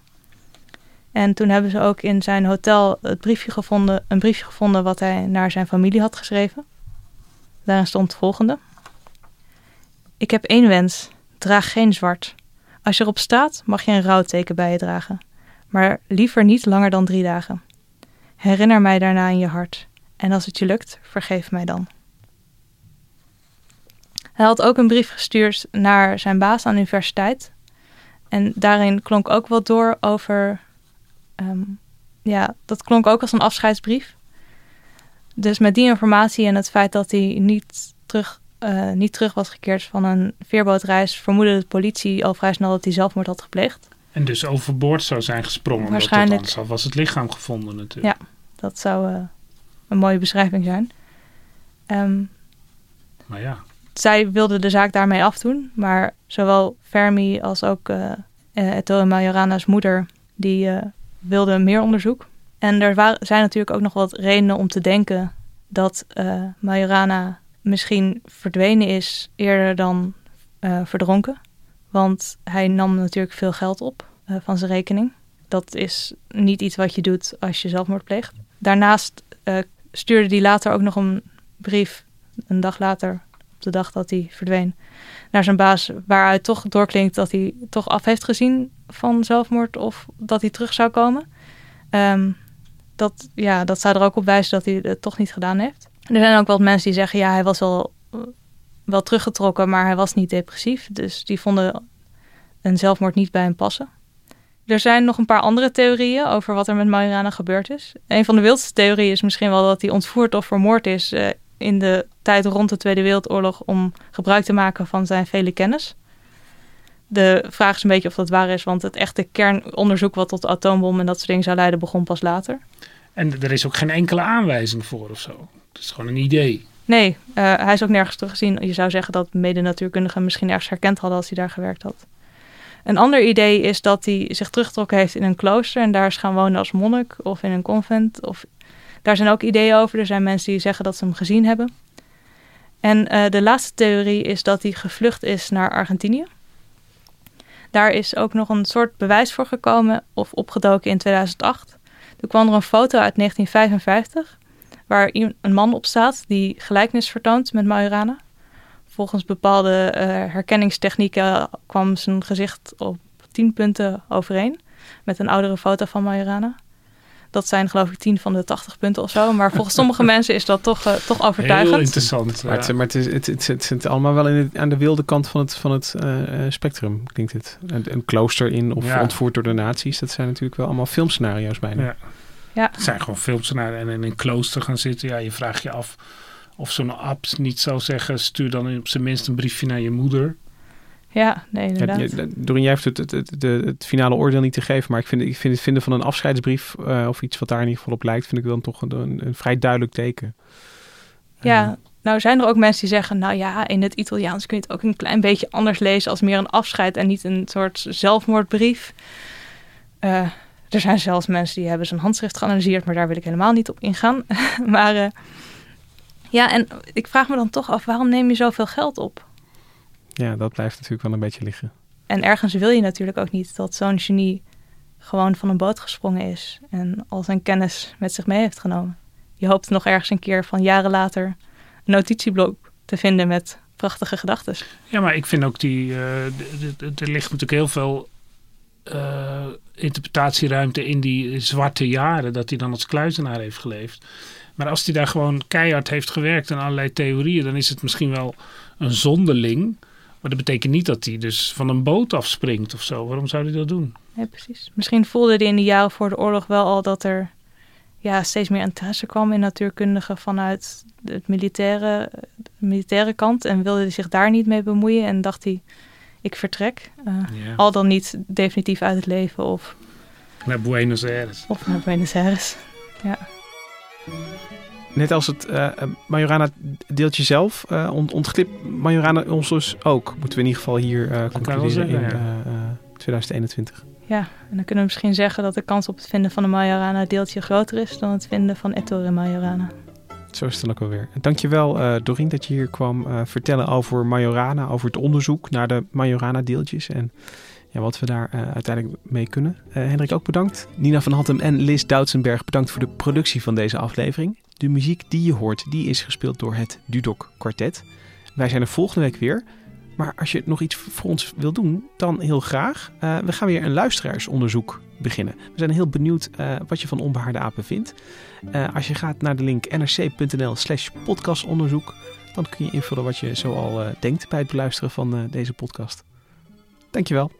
En toen hebben ze ook in zijn hotel het briefje gevonden, een briefje gevonden wat hij naar zijn familie had geschreven. Daarin stond het volgende. Ik heb één wens. Draag geen zwart. Als je erop staat, mag je een rouwteken bij je dragen. Maar liever niet langer dan drie dagen. Herinner mij daarna in je hart. En als het je lukt, vergeef mij dan. Hij had ook een brief gestuurd naar zijn baas aan de universiteit. En daarin klonk ook wat door over um, ja, dat klonk ook als een afscheidsbrief. Dus met die informatie en het feit dat hij niet terug, uh, niet terug was gekeerd van een veerbootreis, vermoedde de politie al vrij snel dat hij zelfmoord had gepleegd. En dus overboord zou zijn gesprongen. Waarschijnlijk. Anders was het lichaam gevonden natuurlijk. Ja, Dat zou uh, een mooie beschrijving zijn. Um, maar ja. Zij wilde de zaak daarmee afdoen, maar zowel Fermi als ook uh, Ettore Majorana's moeder, die wilden meer onderzoek. En er waren, zijn natuurlijk ook nog wat redenen om te denken dat uh, Majorana misschien verdwenen is eerder dan uh, verdronken. Want hij nam natuurlijk veel geld op uh, van zijn rekening. Dat is niet iets wat je doet als je zelfmoord pleegt. Daarnaast stuurde hij later ook nog een brief, een dag later, op de dag dat hij verdween, naar zijn baas, waaruit toch doorklinkt dat hij toch af heeft gezien van zelfmoord of dat hij terug zou komen. Um, dat, ja, dat zou er ook op wijzen dat hij het toch niet gedaan heeft. Er zijn ook wel mensen die zeggen, ja, hij was wel, wel teruggetrokken, maar hij was niet depressief. Dus die vonden een zelfmoord niet bij hem passen. Er zijn nog een paar andere theorieën over wat er met Majorana gebeurd is. Een van de wildste theorieën is misschien wel dat hij ontvoerd of vermoord is uh, in de tijd rond de Tweede Wereldoorlog om gebruik te maken van zijn vele kennis. De vraag is een beetje of dat waar is, want het echte kernonderzoek wat tot de atoombom en dat soort dingen zou leiden begon pas later. En er is ook geen enkele aanwijzing voor of zo. Het is gewoon een idee. Nee, uh, hij is ook nergens teruggezien. Je zou zeggen dat mede-natuurkundigen misschien ergens herkend hadden als hij daar gewerkt had. Een ander idee is dat hij zich teruggetrokken heeft in een klooster en daar is gaan wonen als monnik of in een convent. Of... Daar zijn ook ideeën over. Er zijn mensen die zeggen dat ze hem gezien hebben. En uh, de laatste theorie is dat hij gevlucht is naar Argentinië. Daar is ook nog een soort bewijs voor gekomen of opgedoken in 2008. Er kwam er een foto uit 1955 waar een man op staat die gelijkenis vertoont met Majorana. Volgens bepaalde uh, herkenningstechnieken kwam zijn gezicht op tien punten overeen met een oudere foto van Majorana. Dat zijn geloof ik 10 van de 80 punten of zo. Maar volgens sommige mensen is dat toch, uh, toch overtuigend. Heel interessant. Maar, het, maar het, is, het, het, het, zit allemaal wel in het, aan de wilde kant van het, van het uh, spectrum, klinkt het. Een, een klooster in of ja. ontvoerd door de nazi's. Dat zijn natuurlijk wel allemaal filmscenario's bijna. Ja. Ja. Het zijn gewoon filmscenario's. En in een klooster gaan zitten. Ja, je vraagt je af of zo'n abt niet zou zeggen... stuur dan op zijn minst een briefje naar je moeder. Ja, nee, inderdaad. Ja, Doreen, jij heeft het, het, het, het, finale oordeel niet te geven, maar ik vind, ik vind het vinden van een afscheidsbrief uh, of iets wat daar in ieder geval op lijkt, vind ik dan toch een, een, een vrij duidelijk teken. Ja, uh, nou zijn er ook mensen die zeggen, nou ja, in het Italiaans kun je het ook een klein beetje anders lezen als meer een afscheid en niet een soort zelfmoordbrief. Uh, er zijn zelfs mensen die hebben zijn handschrift geanalyseerd, maar daar wil ik helemaal niet op ingaan. maar ja, en ik vraag me dan toch af, waarom neem je zoveel geld op? Ja, dat blijft natuurlijk wel een beetje liggen. En ergens wil je natuurlijk ook niet dat zo'n genie gewoon van een boot gesprongen is en al zijn kennis met zich mee heeft genomen. Je hoopt nog ergens een keer van jaren later een notitieblok te vinden met prachtige gedachten. Ja, maar ik vind ook die. Uh, er ligt natuurlijk heel veel uh, interpretatieruimte in die zwarte jaren dat hij dan als kluizenaar heeft geleefd. Maar als hij daar gewoon keihard heeft gewerkt aan allerlei theorieën, dan is het misschien wel een zonderling. Maar dat betekent niet dat hij dus van een boot afspringt of zo. Waarom zou hij dat doen? Ja, precies. Misschien voelde hij in de jaren voor de oorlog wel al dat er ja, steeds meer interesse kwam in natuurkundigen vanuit het militaire, de militaire kant. En wilde hij zich daar niet mee bemoeien. En dacht hij, ik vertrek. Uh, ja. Al dan niet definitief uit het leven of... Naar Buenos Aires. Of naar Buenos Aires, ja. Net als het uh, Majorana deeltje zelf, uh, ont ontglipt Majorana ons dus ook. Moeten we in ieder geval hier uh, concluderen zeggen, in ja. 2021. Ja, en dan kunnen we misschien zeggen dat de kans op het vinden van een Majorana deeltje groter is dan het vinden van Ettore Majorana. Zo is het dan ook alweer. En dankjewel uh, Dorien dat je hier kwam uh, vertellen over Majorana, over het onderzoek naar de Majorana deeltjes en ja, wat we daar uh, uiteindelijk mee kunnen. Hendrik ook bedankt. Nina van Hattem en Liz Doutsenberg bedankt voor de productie van deze aflevering. De muziek die je hoort, die is gespeeld door het Dudok Quartet. Wij zijn er volgende week weer. Maar als je nog iets voor ons wil doen, dan heel graag. Uh, we gaan weer een luisteraarsonderzoek beginnen. We zijn heel benieuwd uh, wat je van onbehaarde apen vindt. Uh, als je gaat naar de link nrc.nl slash podcastonderzoek, dan kun je invullen wat je zoal denkt bij het beluisteren van deze podcast. Dankjewel.